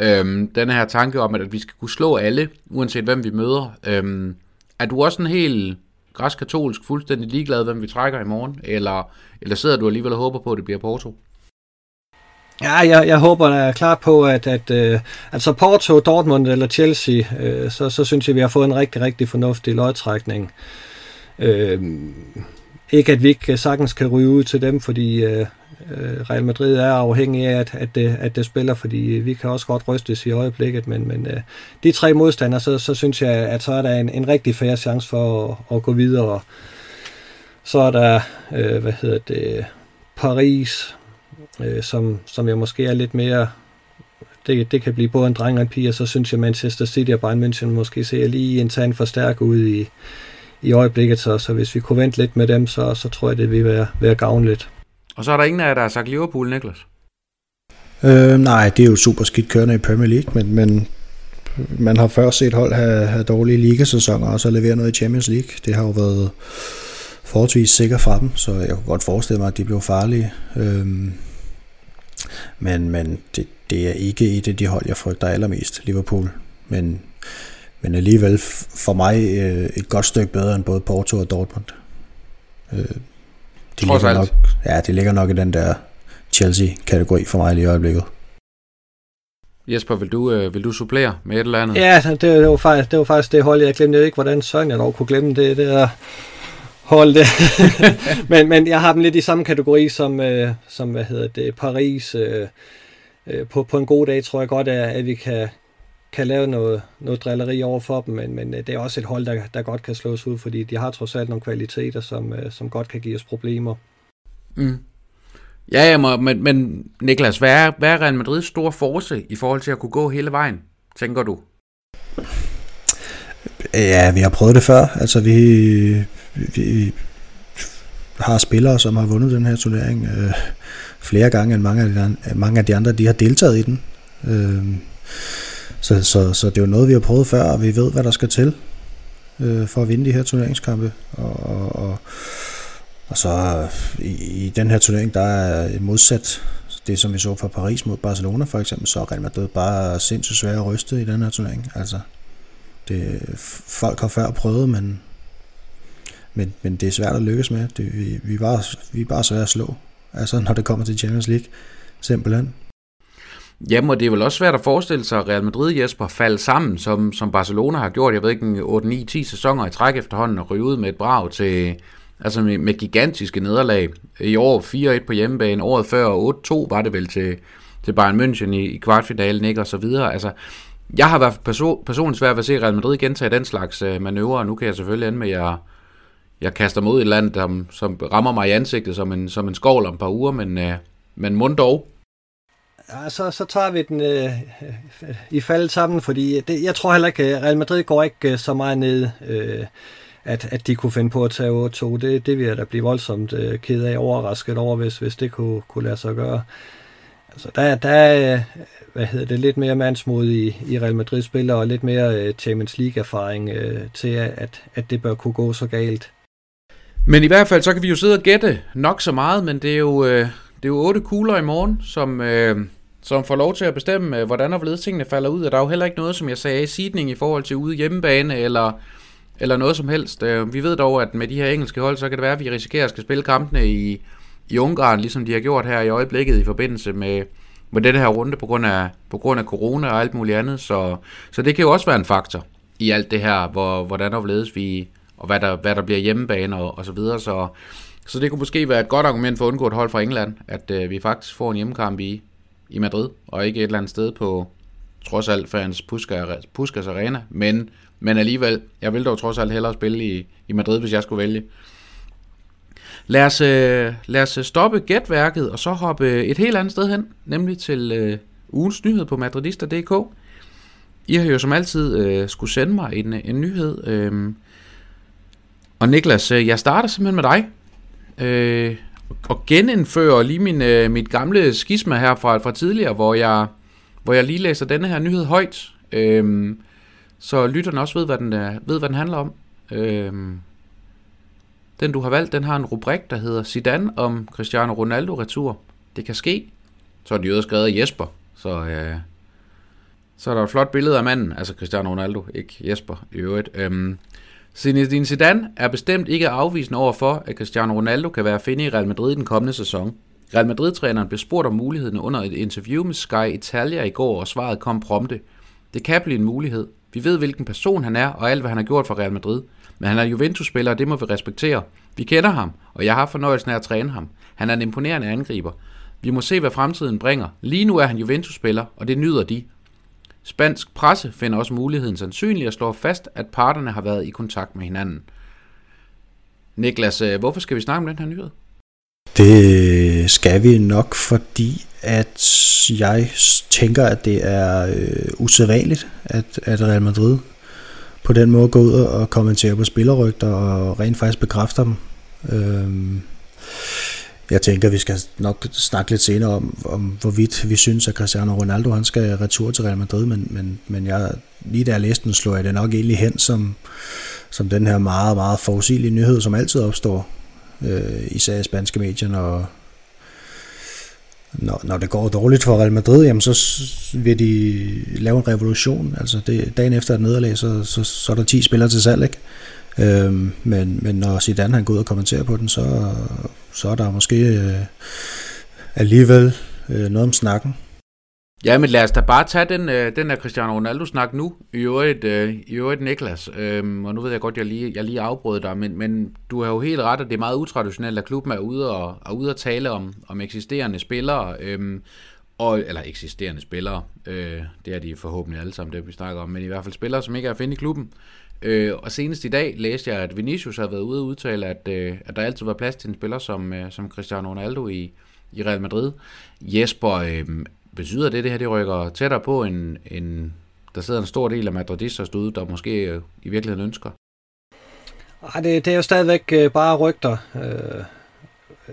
Øhm, den her tanke om, at vi skal kunne slå alle, uanset hvem vi møder. Øhm, er du også en helt græskatolsk, fuldstændig ligeglad, hvem vi trækker i morgen? Eller, eller sidder du alligevel og håber på, at det bliver Porto? Ja, jeg, jeg håber da klart på, at, at øh, at altså Porto, Dortmund eller Chelsea, øh, så, så synes jeg, vi har fået en rigtig, rigtig fornuftig lodtrækning. Øh, ikke at vi ikke øh, sagtens kan ryge ud til dem, fordi øh, øh Real Madrid er afhængig af, at, at, det, at det spiller, fordi vi kan også godt rystes i øjeblikket, men, men øh, de tre modstandere, så, så synes jeg, at så er der en, en rigtig færre chance for at, at gå videre. Så er der, øh, hvad hedder det, Paris, øh, som, som jeg måske er lidt mere det, det kan blive både en dreng og en pige, og så synes jeg Manchester City og Bayern München måske ser lige en tand for stærk ud i, i øjeblikket, så, så hvis vi kunne vente lidt med dem, så, så tror jeg, det vil være, være gavnligt. Og så er der ingen af jer, der har sagt Liverpool, Niklas? Øh, nej, det er jo super skidt kørende i Premier League, men, men man har før set hold have, have dårlige ligasæsoner, og så levere noget i Champions League. Det har jo været forholdsvis sikkert fra dem, så jeg kunne godt forestille mig, at de blev farlige. Øhm, men men det, det er ikke et af de hold, jeg frygter allermest, Liverpool. Men, men alligevel for mig øh, et godt stykke bedre end både Porto og Dortmund. Øh, de ligger nok, ja, det ligger nok i den der Chelsea-kategori for mig lige i øjeblikket. Jesper, vil du, øh, vil du supplere med et eller andet? Ja, det, det, var, faktisk, det var faktisk det hold, jeg glemte ikke, hvordan Søren jeg dog kunne glemme det. Det er hold det. men, men jeg har dem lidt i samme kategori som, øh, som hvad hedder det, Paris. Øh, øh, på, på en god dag tror jeg godt, at, at vi kan, kan lave noget, noget drilleri over for dem, men, men øh, det er også et hold, der, der godt kan slås ud, fordi de har trods alt nogle kvaliteter, som, øh, som godt kan give os problemer. Mm. Ja, ja men, men Niklas, hvad er, hvad er Real Madrid's store force i forhold til at kunne gå hele vejen, tænker du? Ja, vi har prøvet det før. Altså, vi, vi har spillere, som har vundet den her turnering øh, flere gange end mange af, de, mange af de andre, de har deltaget i den. Øh, så, så, så det er jo noget, vi har prøvet før, og vi ved, hvad der skal til øh, for at vinde de her turneringskampe. Og, og, og, og så i, i den her turnering, der er modsat det, som vi så fra Paris mod Barcelona for eksempel, så er Real Madrid bare sindssygt svært at ryste i den her turnering. Altså, det, folk har før prøvet, men, men, men det er svært at lykkes med. Det, vi, vi, er bare, vi er bare svære at slå, altså når det kommer til Champions League, simpelthen. Jamen, og det er vel også svært at forestille sig, at Real Madrid, Jesper, falde sammen, som, som Barcelona har gjort, jeg ved ikke, 8-9-10 sæsoner i træk efterhånden, og ryge ud med et brag til, altså med, med gigantiske nederlag. I år 4-1 på hjemmebane, året før 8-2 var det vel til, til Bayern München i, i kvartfinalen, ikke, og så videre. Altså, jeg har været perso- personligt svært ved at se Real Madrid gentage den slags øh, manøvrer, og nu kan jeg selvfølgelig ende med, at jeg, jeg kaster mod et land, der, som rammer mig i ansigtet som en, som en skovl om et par uger, men, øh, men mund dog. Ja, så, så tager vi den øh, øh i faldet sammen, fordi det, jeg tror heller ikke, at Real Madrid går ikke øh, så meget ned, øh, at, at de kunne finde på at tage 8-2. Det, det vil jeg da blive voldsomt øh, ked af, overrasket over, hvis, hvis det kunne, kunne lade sig gøre. Altså, der, der er hvad hedder det, lidt mere mandsmod i, i Real Madrid-spillere og lidt mere øh, Champions League erfaring øh, til, at, at det bør kunne gå så galt. Men i hvert fald, så kan vi jo sidde og gætte nok så meget, men det er jo, øh, det er jo otte kugler i morgen, som, øh, som får lov til at bestemme, øh, hvordan og hvorledes tingene falder ud. Og der er jo heller ikke noget, som jeg sagde, i sidning i forhold til ude hjemmebane, eller, eller noget som helst. Øh, vi ved dog, at med de her engelske hold, så kan det være, at vi risikerer at skal spille kampene i, i Ungarn, ligesom de har gjort her i øjeblikket i forbindelse med, med den her runde på grund af, på grund af corona og alt muligt andet. Så, så det kan jo også være en faktor i alt det her, hvor, hvordan overledes vi, og hvad der, hvad der bliver hjemmebane og, og så videre. Så, så det kunne måske være et godt argument for at undgå et hold fra England, at øh, vi faktisk får en hjemmekamp i, i Madrid, og ikke et eller andet sted på trods alt fans Puskas, Puskas Arena, men, men alligevel, jeg vil dog trods alt hellere spille i, i Madrid, hvis jeg skulle vælge. Lad os, øh, lad os stoppe gætværket og så hoppe et helt andet sted hen, nemlig til øh, ugens nyhed på madridista.dk. I har jo som altid øh, skulle sende mig en, en nyhed. Øh, Og Niklas, øh, jeg starter simpelthen med dig. Øh, og genindføre lige min, øh, mit gamle skisma her fra, fra tidligere, hvor jeg, hvor jeg lige læser denne her nyhed højt. Øh, så lytterne også ved, hvad den, er, ved, hvad den handler om. Øh, den, du har valgt, den har en rubrik, der hedder Zidane om Cristiano Ronaldo-retur. Det kan ske. Så er det jo skrevet af Jesper. Så, øh, så er der et flot billede af manden, altså Cristiano Ronaldo, ikke Jesper i øvrigt. Øhm, Zinedine Zidane er bestemt ikke afvisende over for, at Cristiano Ronaldo kan være at finde i Real Madrid i den kommende sæson. Real Madrid-træneren blev spurgt om muligheden under et interview med Sky Italia i går, og svaret kom prompte. Det kan blive en mulighed. Vi ved, hvilken person han er, og alt, hvad han har gjort for Real Madrid. Men han er Juventus-spiller, og det må vi respektere. Vi kender ham, og jeg har fornøjelsen af at træne ham. Han er en imponerende angriber. Vi må se, hvad fremtiden bringer. Lige nu er han Juventus-spiller, og det nyder de. Spansk presse finder også muligheden sandsynlig og slår fast, at parterne har været i kontakt med hinanden. Niklas, øh, hvorfor skal vi snakke om den her nyhed? Det skal vi nok, fordi at jeg tænker, at det er øh, usædvanligt, at, at Real Madrid på den måde går ud og kommenterer på spillerrygter og rent faktisk bekræfter dem. Øh, jeg tænker, vi skal nok snakke lidt senere om, om hvorvidt vi synes, at Cristiano Ronaldo han skal retur til Real Madrid, men, men, men jeg, lige da jeg læste den, slog jeg det nok egentlig hen som, som den her meget, meget forudsigelige nyhed, som altid opstår, øh, især i spanske medier, når, når, når det går dårligt for Real Madrid, jamen så vil de lave en revolution. Altså det, dagen efter et nederlag, så, så, så er der 10 spillere til salg, ikke? Øhm, men, men når Zidane han går ud og kommenterer på den, så, så er der måske øh, alligevel øh, noget om snakken. Ja, men lad os da bare tage den, øh, den der Cristiano Ronaldo-snak nu, i øvrigt, øh, i øvrigt Niklas. Øhm, og nu ved jeg godt, jeg lige, jeg lige afbrød dig, men, men du har jo helt ret, at det er meget utraditionelt, at klubben er ude og, er ude og tale om, om eksisterende spillere. Øhm, og, eller eksisterende spillere, øh, det er de forhåbentlig alle sammen, det vi snakker om, men i hvert fald spillere, som ikke er at finde i klubben. Øh, og senest i dag læste jeg, at Vinicius har været ude og udtale, at, øh, at der altid var plads til en spiller som, øh, som Cristiano Ronaldo i, i Real Madrid. Jesper, øh, betyder det, det her det rykker tættere på, en, en, der sidder en stor del af madridisters derude, der måske øh, i virkeligheden ønsker? Ej, det, det er jo stadigvæk øh, bare rygter. Øh,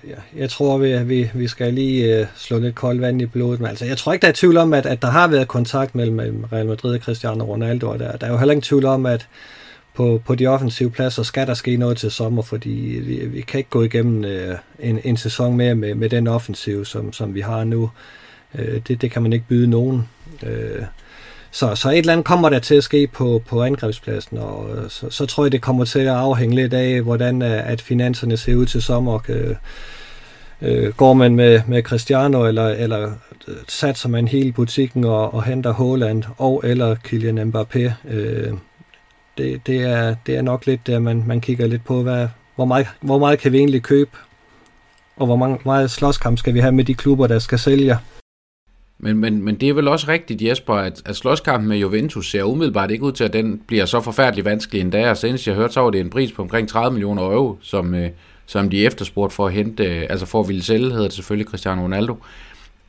ja, jeg tror, vi, vi, vi skal lige øh, slå lidt koldt vand i blodet. Men altså, jeg tror ikke, der er tvivl om, at, at der har været kontakt mellem, Real Madrid og Cristiano Ronaldo. Og der, der er jo heller ingen tvivl om, at på, på de offensive pladser skal der ske noget til sommer, fordi vi, vi kan ikke gå igennem øh, en, en sæson mere med, med den offensiv, som, som vi har nu. Øh, det, det kan man ikke byde nogen. Øh, så, så et eller andet kommer der til at ske på, på angrebspladsen, og øh, så, så tror jeg, det kommer til at afhænge lidt af, hvordan øh, at finanserne ser ud til sommer. Øh, øh, går man med, med Cristiano, eller, eller øh, satser man hele butikken og, og henter Haaland og eller Kylian Mbappé, øh, det, det, er, det er nok lidt der, man, man kigger lidt på, hvad, hvor, meget, hvor meget kan vi egentlig købe, og hvor mange, meget slåskamp skal vi have med de klubber, der skal sælge. Men, men, men det er vel også rigtigt, Jesper, at, at slåskampen med Juventus ser umiddelbart ikke ud til, at den bliver så forfærdelig vanskelig endda. Og senest jeg hørte, så var det en pris på omkring 30 millioner euro, som, øh, som de efterspurgte for at hente, øh, altså for at ville sælge, hedder det selvfølgelig Cristiano Ronaldo.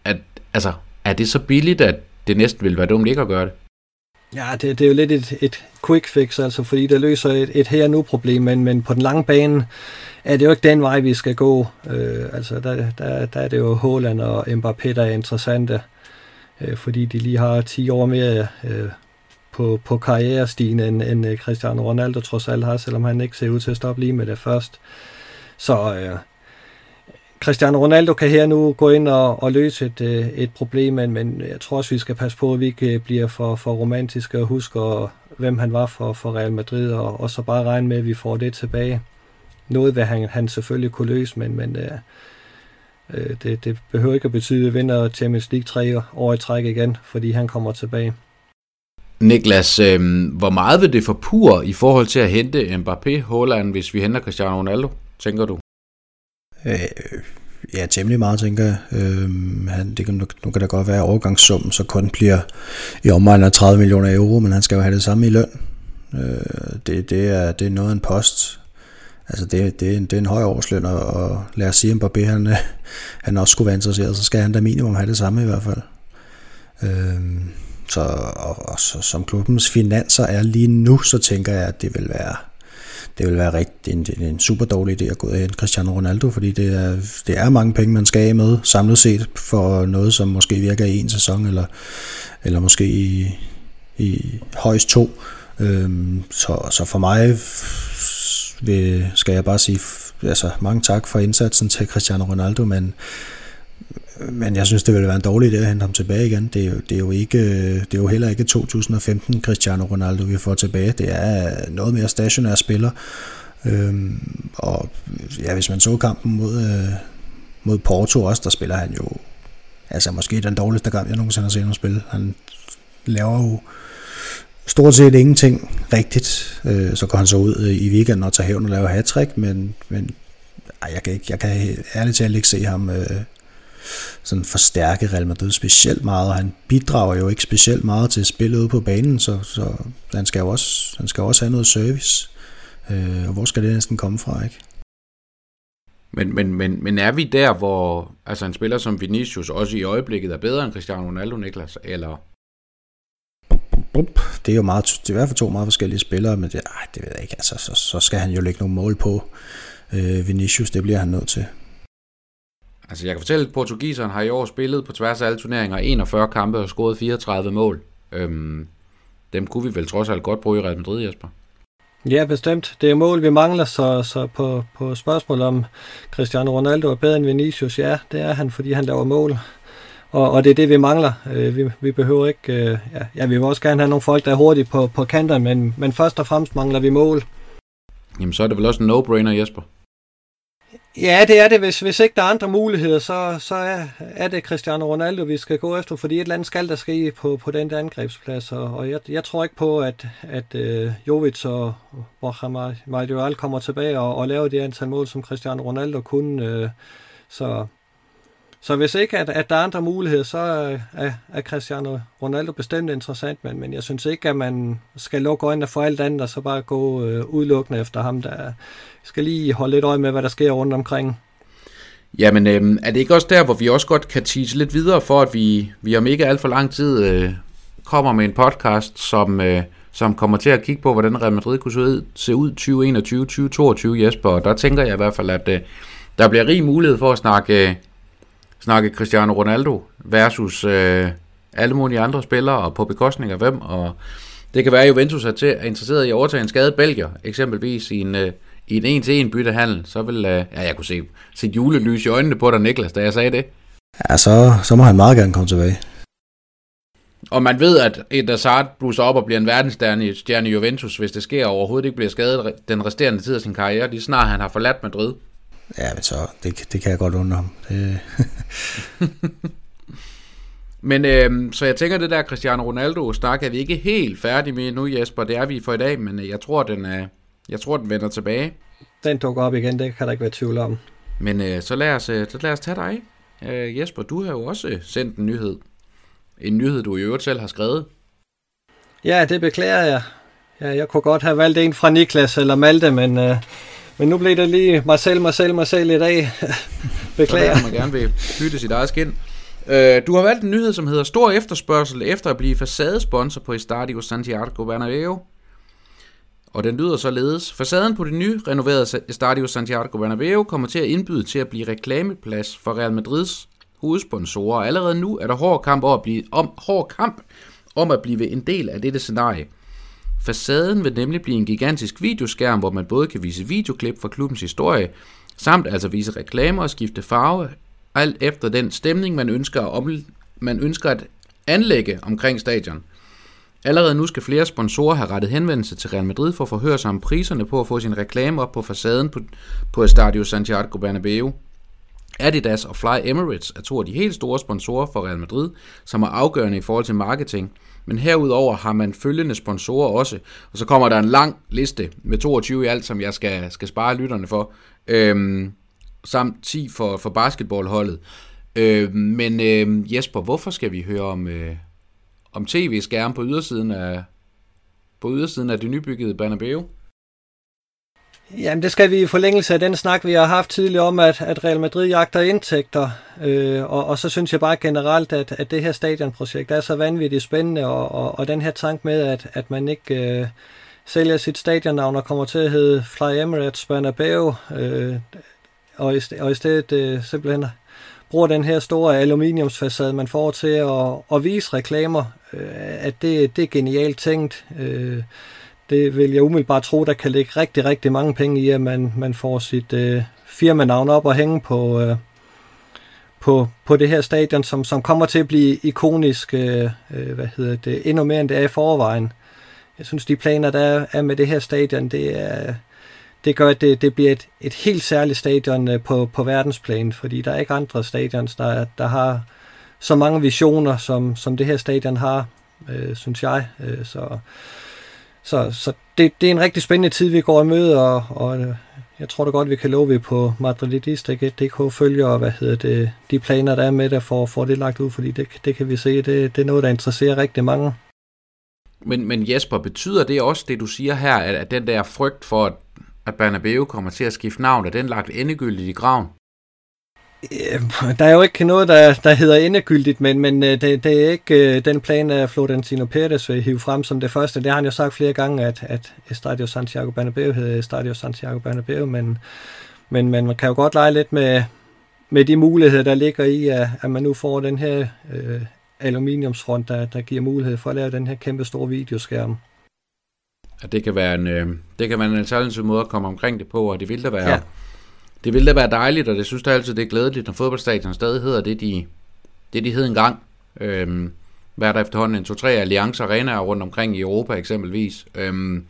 At, altså, er det så billigt, at det næsten ville være dumt ikke at gøre det? Ja, det, det er jo lidt et, et quick fix, altså, fordi det løser et, et her-nu-problem, men, men på den lange bane er det jo ikke den vej, vi skal gå. Øh, altså, der, der, der er det jo Haaland og Mbappé, der er interessante øh, fordi de lige har 10 år mere øh, på, på karrierestigen, end, end øh, Cristiano Ronaldo trods alt har, selvom han ikke ser ud til at stoppe lige med det først. Så øh, Cristiano Ronaldo kan her nu gå ind og, og løse et, øh, et problem, men, men jeg tror også, vi skal passe på, at vi ikke øh, bliver for, for romantiske og husker, hvem han var for, for Real Madrid, og, og så bare regne med, at vi får det tilbage. Noget vil han, han selvfølgelig kunne løse, men, men øh, Øh, det, det behøver ikke at betyde, at vi vinder Champions League tre år i træk igen, fordi han kommer tilbage. Niklas, øh, hvor meget vil det forpur i forhold til at hente Mbappé Holland, hvis vi henter Cristiano Ronaldo, tænker du? Øh, ja, temmelig meget, tænker jeg. Øh, han, det kan, nu, nu kan der godt være, at overgangssummen så kun bliver i omegnen af 30 millioner euro, men han skal jo have det samme i løn. Øh, det, det, er, det er noget af en post, Altså det, det, er en, det er en høj årsløn, og, og lad os sige, at Mbappé han, han også skulle være interesseret, så skal han da minimum have det samme i hvert fald. Øhm, så, og, og så, som klubbens finanser er lige nu, så tænker jeg, at det vil være det vil være rigtig, en, en super dårlig idé at gå ind Cristiano Ronaldo, fordi det er, det er mange penge, man skal af med samlet set for noget, som måske virker i en sæson, eller, eller måske i, i højst to. Øhm, så, så for mig vil, skal jeg bare sige altså, mange tak for indsatsen til Cristiano Ronaldo, men men jeg synes, det ville være en dårlig idé at hente ham tilbage igen. Det er jo, det er jo, ikke, det er jo heller ikke 2015 Cristiano Ronaldo, vi får tilbage. Det er noget mere stationær spiller. Øhm, og ja, hvis man så kampen mod, øh, mod Porto også, der spiller han jo altså måske den dårligste kamp, jeg nogensinde har set ham spille. Han laver jo stort set ingenting rigtigt. Øh, så går han så ud i weekenden og tager hævn og laver hat men, men ej, jeg, kan ikke, jeg kan ærligt talt ikke se ham øh, sådan forstærke Real Madrid specielt meget, og han bidrager jo ikke specielt meget til spillet ude på banen, så, så han, skal jo også, han skal også have noget service. Øh, og hvor skal det næsten komme fra, ikke? Men, men, men, men er vi der, hvor altså en spiller som Vinicius også i øjeblikket er bedre end Cristiano Ronaldo, Niklas? Eller? Det er jo meget, det er i hvert fald to meget forskellige spillere, men det, ej, det ved jeg ikke. Altså, så, så skal han jo lægge nogle mål på øh, Vinicius, det bliver han nødt til. Altså jeg kan fortælle, at portugiseren har i år spillet på tværs af alle turneringer 41 kampe og scoret 34 mål. Øhm, dem kunne vi vel trods alt godt bruge i Real Madrid, Jesper. Ja, bestemt. Det er mål, vi mangler, så, så på, på spørgsmål om Cristiano Ronaldo er bedre end Vinicius, ja, det er han, fordi han laver mål. Og, og det er det, vi mangler. Øh, vi, vi behøver ikke... Øh, ja, ja, vi vil også gerne have nogle folk, der er hurtige på, på kanterne, men, men først og fremmest mangler vi mål. Jamen, så er det vel også en no-brainer, Jesper? Ja, det er det. Hvis, hvis ikke der er andre muligheder, så, så er, er det Cristiano Ronaldo, vi skal gå efter, fordi et eller andet skal der ske på, på den der angrebsplads. Og, og jeg, jeg tror ikke på, at, at uh, Jovic og Borja Majoral kommer tilbage og, og laver det antal mål, som Cristiano Ronaldo kunne. Uh, så så hvis ikke, at, at der er andre muligheder, så øh, er, er Cristiano Ronaldo bestemt interessant, men, men jeg synes ikke, at man skal lukke øjnene for alt andet, og så bare gå øh, udelukkende efter ham. Der skal lige holde lidt øje med, hvad der sker rundt omkring. Jamen, øh, er det ikke også der, hvor vi også godt kan tease lidt videre, for at vi, vi om ikke alt for lang tid øh, kommer med en podcast, som, øh, som kommer til at kigge på, hvordan Real Madrid kunne se ud, se ud 2021-2022, Jesper. Og der tænker jeg i hvert fald, at øh, der bliver rig mulighed for at snakke... Øh, snakke Cristiano Ronaldo versus øh, alle mulige andre spillere, og på bekostning af hvem, og det kan være, at Juventus er, til, er interesseret i at overtage en skadet Belgier, eksempelvis i en, øh, i en en-til-en byttehandel, så vil, øh, ja, jeg kunne se, se julelys i øjnene på dig, Niklas, da jeg sagde det. Ja, så, så må han meget gerne komme tilbage. Og man ved, at et Hazard blusser op og bliver en verdensstjerne stjerne Juventus, hvis det sker overhovedet ikke bliver skadet den resterende tid af sin karriere, lige snart han har forladt Madrid. Ja, men så, det, det kan jeg godt undre ham. Det... men øh, så jeg tænker, det der Cristiano Ronaldo snak er vi ikke helt færdige med nu, Jesper. Det er vi for i dag, men øh, jeg tror, den, er, jeg tror, den vender tilbage. Den dukker op igen, det kan der ikke være tvivl om. Men øh, så, lad os, øh, så lad os tage dig. Øh, Jesper, du har jo også sendt en nyhed. En nyhed, du i øvrigt selv har skrevet. Ja, det beklager jeg. Ja, jeg kunne godt have valgt en fra Niklas eller Malte, men øh, men nu blev det lige selv, mig selv i dag. Beklager. Så man gerne vil bytte sit eget skin. Øh, du har valgt en nyhed, som hedder Stor efterspørgsel efter at blive facadesponsor på Estadio Santiago Bernabeu. Og den lyder således. Facaden på det nye renoverede Estadio Santiago Bernabeu kommer til at indbyde til at blive reklameplads for Real Madrids hovedsponsorer. Allerede nu er der hård kamp, om at blive, om, hård kamp om at blive en del af dette scenarie. Facaden vil nemlig blive en gigantisk videoskærm, hvor man både kan vise videoklip fra klubbens historie, samt altså vise reklamer og skifte farve, alt efter den stemning, man ønsker at, om, man ønsker at anlægge omkring stadion. Allerede nu skal flere sponsorer have rettet henvendelse til Real Madrid for at forhøre sig om priserne på at få sin reklame op på facaden på, på Estadio Santiago Bernabeu. Adidas og Fly Emirates er to af de helt store sponsorer for Real Madrid, som er afgørende i forhold til marketing – men herudover har man følgende sponsorer også, og så kommer der en lang liste med 22 i alt, som jeg skal, skal spare lytterne for, øhm, samt 10 for, for basketballholdet. Øhm, men øhm, Jesper, hvorfor skal vi høre om, øh, om tv-skærm på ydersiden af, på ydersiden af det nybyggede Bernabeu? Jamen det skal vi i forlængelse af den snak, vi har haft tidligere om, at, at Real Madrid jagter indtægter. Øh, og, og så synes jeg bare generelt, at, at det her stadionprojekt er så vanvittigt spændende, og, og, og den her tank med, at, at man ikke... Øh, sælger sit stadionnavn og kommer til at hedde Fly Emirates Bernabeu, øh, og, i, og i stedet øh, simpelthen bruger den her store aluminiumsfacade, man får til at, at vise reklamer, øh, at det, det er genialt tænkt. Øh, det vil jeg umiddelbart tro, der kan ligge rigtig, rigtig mange penge i, at man, man får sit øh, firmanavn op og hænge på, øh, på, på det her stadion, som, som kommer til at blive ikonisk, øh, øh hvad hedder det, endnu mere end det er i forvejen. Jeg synes, de planer, der er med det her stadion, det er, det gør, at det, det bliver et, et helt særligt stadion øh, på, på verdensplan, fordi der er ikke andre stadions, der, der har så mange visioner, som, som det her stadion har, øh, synes jeg. Øh, så så, så det, det er en rigtig spændende tid, vi går i møde, og, og øh, jeg tror da godt, vi kan love, at vi på Madridist.dk følger hvad hedder det, de planer, der er med det, for at få det lagt ud, fordi det, det kan vi se, det, det er noget, der interesserer rigtig mange. Men, men Jesper, betyder det også, det du siger her, at, at den der frygt for, at at Bernabeu kommer til at skifte navn, er den lagt endegyldigt i graven? Der er jo ikke noget, der, der hedder endegyldigt, men, men øh, det, det er ikke øh, den plan, at Florentino Pérez vil hive frem som det første. Det har han jo sagt flere gange, at, at Estadio Santiago Bernabeu hedder Estadio Santiago Bernabeu, men, men, men man kan jo godt lege lidt med, med de muligheder, der ligger i, at, at man nu får den her øh, aluminiumsfront, der, der giver mulighed for at lave den her kæmpe store videoskærm at det kan være en, øh, det kan være en alternativ måde at komme omkring det på, og det vil da være, ja det ville da være dejligt, og det synes jeg altid, det er glædeligt, når fodboldstadion stadig hedder det, de, det de hed engang. Øhm, hvad er der efterhånden en to-tre alliancer arenaer rundt omkring i Europa eksempelvis. Øhm,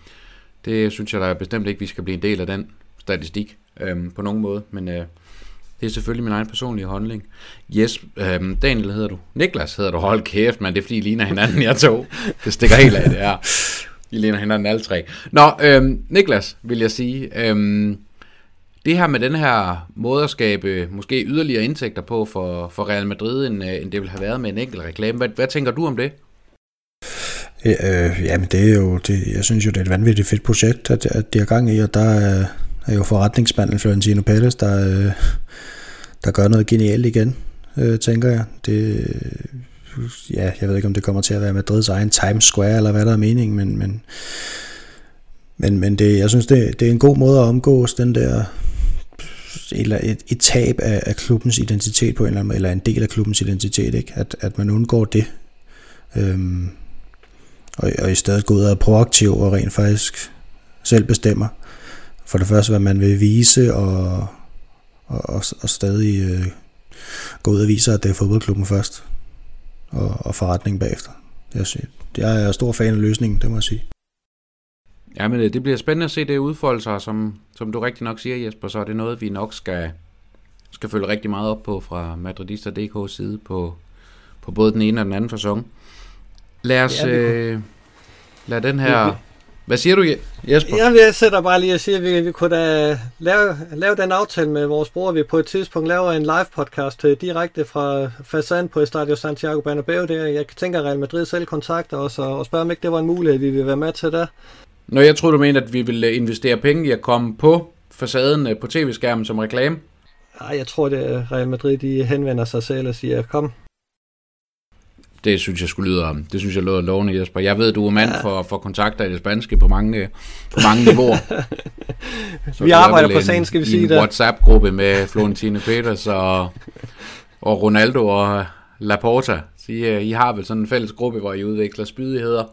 det synes jeg da bestemt ikke, vi skal blive en del af den statistik øhm, på nogen måde, men øh, det er selvfølgelig min egen personlige holdning. Yes, øhm, Daniel hedder du. Niklas hedder du. Hold kæft, man, det er fordi, I ligner hinanden, jeg to. Det stikker helt af, det er. I ligner hinanden alle tre. Nå, øhm, Niklas, vil jeg sige. Øhm, det her med den her måde at skabe måske yderligere indtægter på for, for Real Madrid, end, øh, end det vil have været med en enkelt reklame. Hvad, hvad tænker du om det? Ja, øh, jamen det er jo, det, jeg synes jo, det er et vanvittigt fedt projekt, at, at de har gang i, og der er, er jo forretningsmanden Florentino Pérez, der, øh, der gør noget genialt igen, øh, tænker jeg. Det, ja, jeg ved ikke, om det kommer til at være Madrids egen Times Square, eller hvad der er meningen, men, men, men, men det, jeg synes, det, det er en god måde at omgås den der eller et, et tab af, af klubbens identitet på en eller anden måde, eller en del af klubbens identitet, ikke? At, at man undgår det. Øhm, og, og i stedet går ud og er proaktiv og rent faktisk selv bestemmer. For det første, hvad man vil vise, og, og, og, og stadig øh, gå ud og vise, at det er fodboldklubben først og, og forretningen bagefter. Jeg, jeg er stor fan af løsningen, det må jeg sige. Ja, men det bliver spændende at se det udfolde sig, som, som du rigtig nok siger, Jesper, så er det noget, vi nok skal, skal følge rigtig meget op på fra Madridista.dk's side på, på både den ene og den anden fasong. Lad os ja, øh, lad den her hvad siger du, Jesper? Jamen, jeg sætter bare lige og siger, at vi, vi kunne da lave, lave den aftale med vores bror, vi på et tidspunkt laver en live podcast øh, direkte fra facaden på Estadio Santiago Bernabeu. Der. Jeg tænker, at Real Madrid selv kontakter os og, og spørger, om ikke det var en mulighed, vi vil være med til der. Nå, jeg tror du mener, at vi vil øh, investere penge i at komme på facaden øh, på tv-skærmen som reklame? Nej, jeg tror, det Real Madrid de henvender sig selv og siger, kom, det synes jeg skulle lyde om. Det synes jeg lyder lovende, Jesper. Jeg ved, du er mand ja. for, for kontakter i det spanske på mange, på mange niveauer. vi arbejder på sagen, skal vi sige det. en WhatsApp-gruppe med Florentine Peters og, og Ronaldo og Laporta. Så I, I har vel sådan en fælles gruppe, hvor I udvikler spydigheder,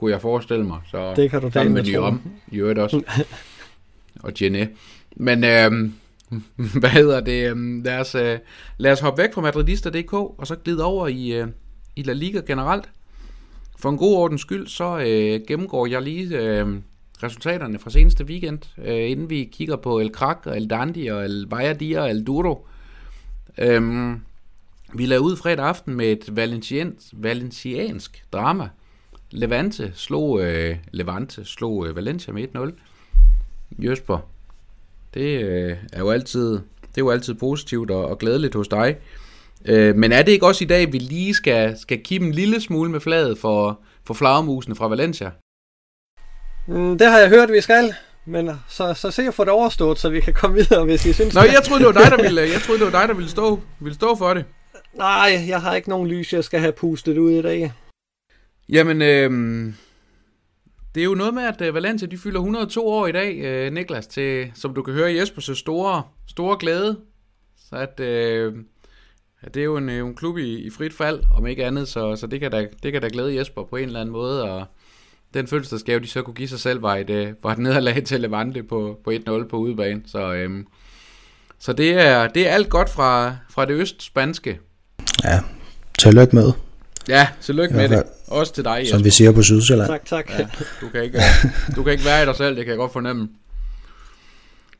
kunne jeg forestille mig. Så det kan du da med de om, i øvrigt også. og Jenny. Men øhm, hvad hedder det? Øhm, lad, os, øh, lad os hoppe væk fra madridista.dk og så glide over i, øh, i La Liga generelt. For en god ordens skyld, så øh, gennemgår jeg lige øh, resultaterne fra seneste weekend, øh, inden vi kigger på El Krak, og El Dandi og El Valladolid og El Duro. Øh, vi lavede ud fredag aften med et valenciansk, valenciansk drama. Levante slog, øh, Levante slog øh, Valencia med 1-0. Jesper, det øh, er jo altid, det er jo altid positivt og, og glædeligt hos dig. Øh, men er det ikke også i dag, vi lige skal, skal kippe en lille smule med fladet for, for flagermusene fra Valencia? Mm, det har jeg hørt, vi skal. Men så, så se at få det overstået, så vi kan komme videre, hvis I synes... Nå, jeg troede, det var dig, der ville, jeg troede, det var dig, der ville stå, ville stå for det. Nej, jeg har ikke nogen lys, jeg skal have pustet ud i dag. Jamen, øh, det er jo noget med, at øh, Valencia de fylder 102 år i dag, øh, Niklas, til, som du kan høre Jespers store, store glæde. Så at, øh, at det er jo en, øh, en klub i, i frit fald, om ikke andet, så, så det, kan da, det kan da glæde Jesper på en eller anden måde, og den fødselsdagsgave, de så kunne give sig selv, var et, øh, var et nederlag til Levante på, på 1-0 på udebane. Så, øh, så det, er, det er alt godt fra, fra det østspanske. Ja, tillykke med. Ja, tillykke med det. Også til dig, Jesper. Som vi siger på Sydsjælland. Tak, tak. Ja, du, kan ikke, du kan ikke være i dig selv, det kan jeg godt fornemme.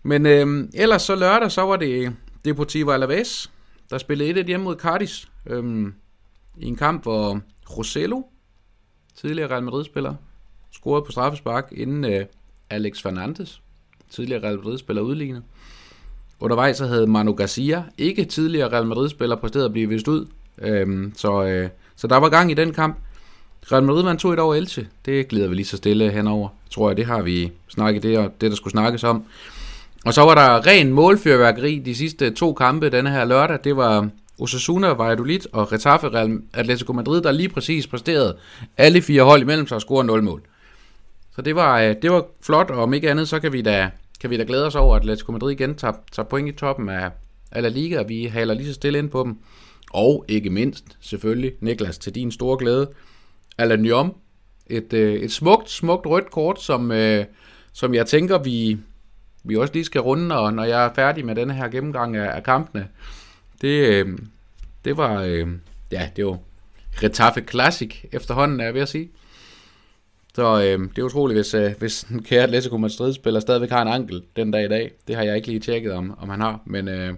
Men øhm, ellers så lørdag, så var det Deportivo Alaves, der spillede 1-1 hjemme mod Cardis. Øhm, I en kamp, hvor Rosello, tidligere Real Madrid-spiller, scorede på straffespark, inden øh, Alex Fernandes, tidligere Real Madrid-spiller, udlignet. Undervejs så havde Manu Garcia, ikke tidligere Real Madrid-spiller, præsteret at blive vist ud. Øhm, så, øh, så der var gang i den kamp. Real Madrid vandt 2-1 over Elche. Det glæder vi lige så stille henover. Tror jeg, det har vi snakket, det, og det der skulle snakkes om. Og så var der ren målfyrværkeri de sidste to kampe denne her lørdag. Det var Osasuna, Valladolid og Retafe Real Atletico Madrid, der lige præcis præsterede alle fire hold imellem sig og scorede 0 mål. Så det var, øh, det var flot, og om ikke andet, så kan vi da, kan vi da glæde os over, at Atletico Madrid igen tager, tager point i toppen af, af La Liga, og vi haler lige så stille ind på dem. Og ikke mindst, selvfølgelig, Niklas, til din store glæde, Alan Jom. Et, øh, et smukt, smukt rødt kort, som, øh, som jeg tænker, vi, vi også lige skal runde, og når jeg er færdig med denne her gennemgang af, af kampene. Det, øh, det var, øh, ja, det var Retaffe Classic efterhånden, er jeg ved at sige. Så øh, det er utroligt, hvis, øh, hvis en kære Atletico Madrid-spiller stadigvæk har en ankel den dag i dag. Det har jeg ikke lige tjekket, om, om han har. Men, øh,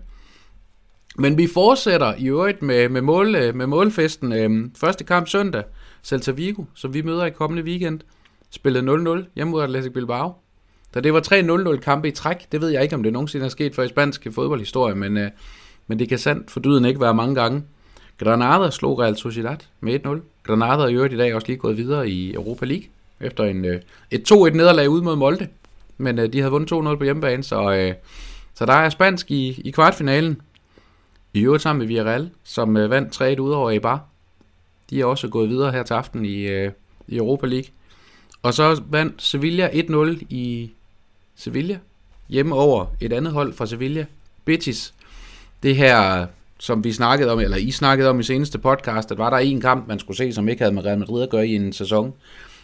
men vi fortsætter i øvrigt med, med, mål, øh, med målfesten. Øh, første kamp søndag. Celta Vigo, som vi møder i kommende weekend, spillede 0-0 hjemme mod Athletic Bilbao. Da det var 3-0-0 kampe i træk, det ved jeg ikke, om det nogensinde er sket for i spansk fodboldhistorie, men, øh, men det kan sandt for dyden ikke være mange gange. Granada slog Real Sociedad med 1-0. Granada er i øvrigt i dag også lige gået videre i Europa League, efter en, øh, et 2-1 nederlag ud mod Molde. Men øh, de havde vundet 2-0 på hjemmebane, så, øh, så der er spansk i, i kvartfinalen. I øvrigt sammen med Villarreal, som øh, vandt 3-1 ud over Eibar. De er også gået videre her til aften i, øh, i Europa League. Og så vandt Sevilla 1-0 i Sevilla. Hjemme over et andet hold fra Sevilla. Betis. Det her, som vi snakkede om, eller I snakkede om i seneste podcast, at var der en kamp, man skulle se, som ikke havde med Real Madrid at gøre i en sæson,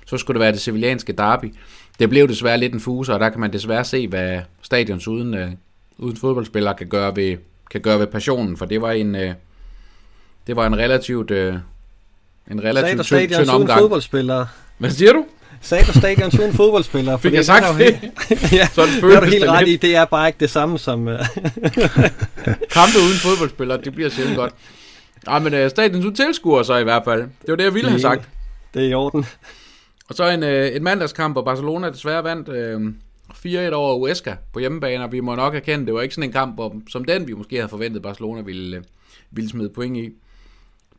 så skulle det være det sevillanske derby. Det blev desværre lidt en fuse, og der kan man desværre se, hvad stadions uden, øh, uden fodboldspillere kan gøre ved, kan gøre ved passionen, for det var en, øh, det var en relativt øh, en relativt tynd, tynd omgang. fodboldspillere. Hvad siger du? Sagde du stadion uden fodboldspillere? Fik jeg sagt det? ja, så det er du helt ret i. Det er bare ikke det samme som... Uh... Kampe uden fodboldspillere, det bliver sjældent godt. Nej, men uh, stadions uden tilskuer så i hvert fald. Det var det, jeg ville have sagt. Det er i orden. Og så en, uh, en mandagskamp, hvor Barcelona desværre vandt uh, 4-1 over Huesca på hjemmebane, og vi må nok erkende, det var ikke sådan en kamp, hvor, som den vi måske havde forventet, Barcelona ville, øh, ville smide point i.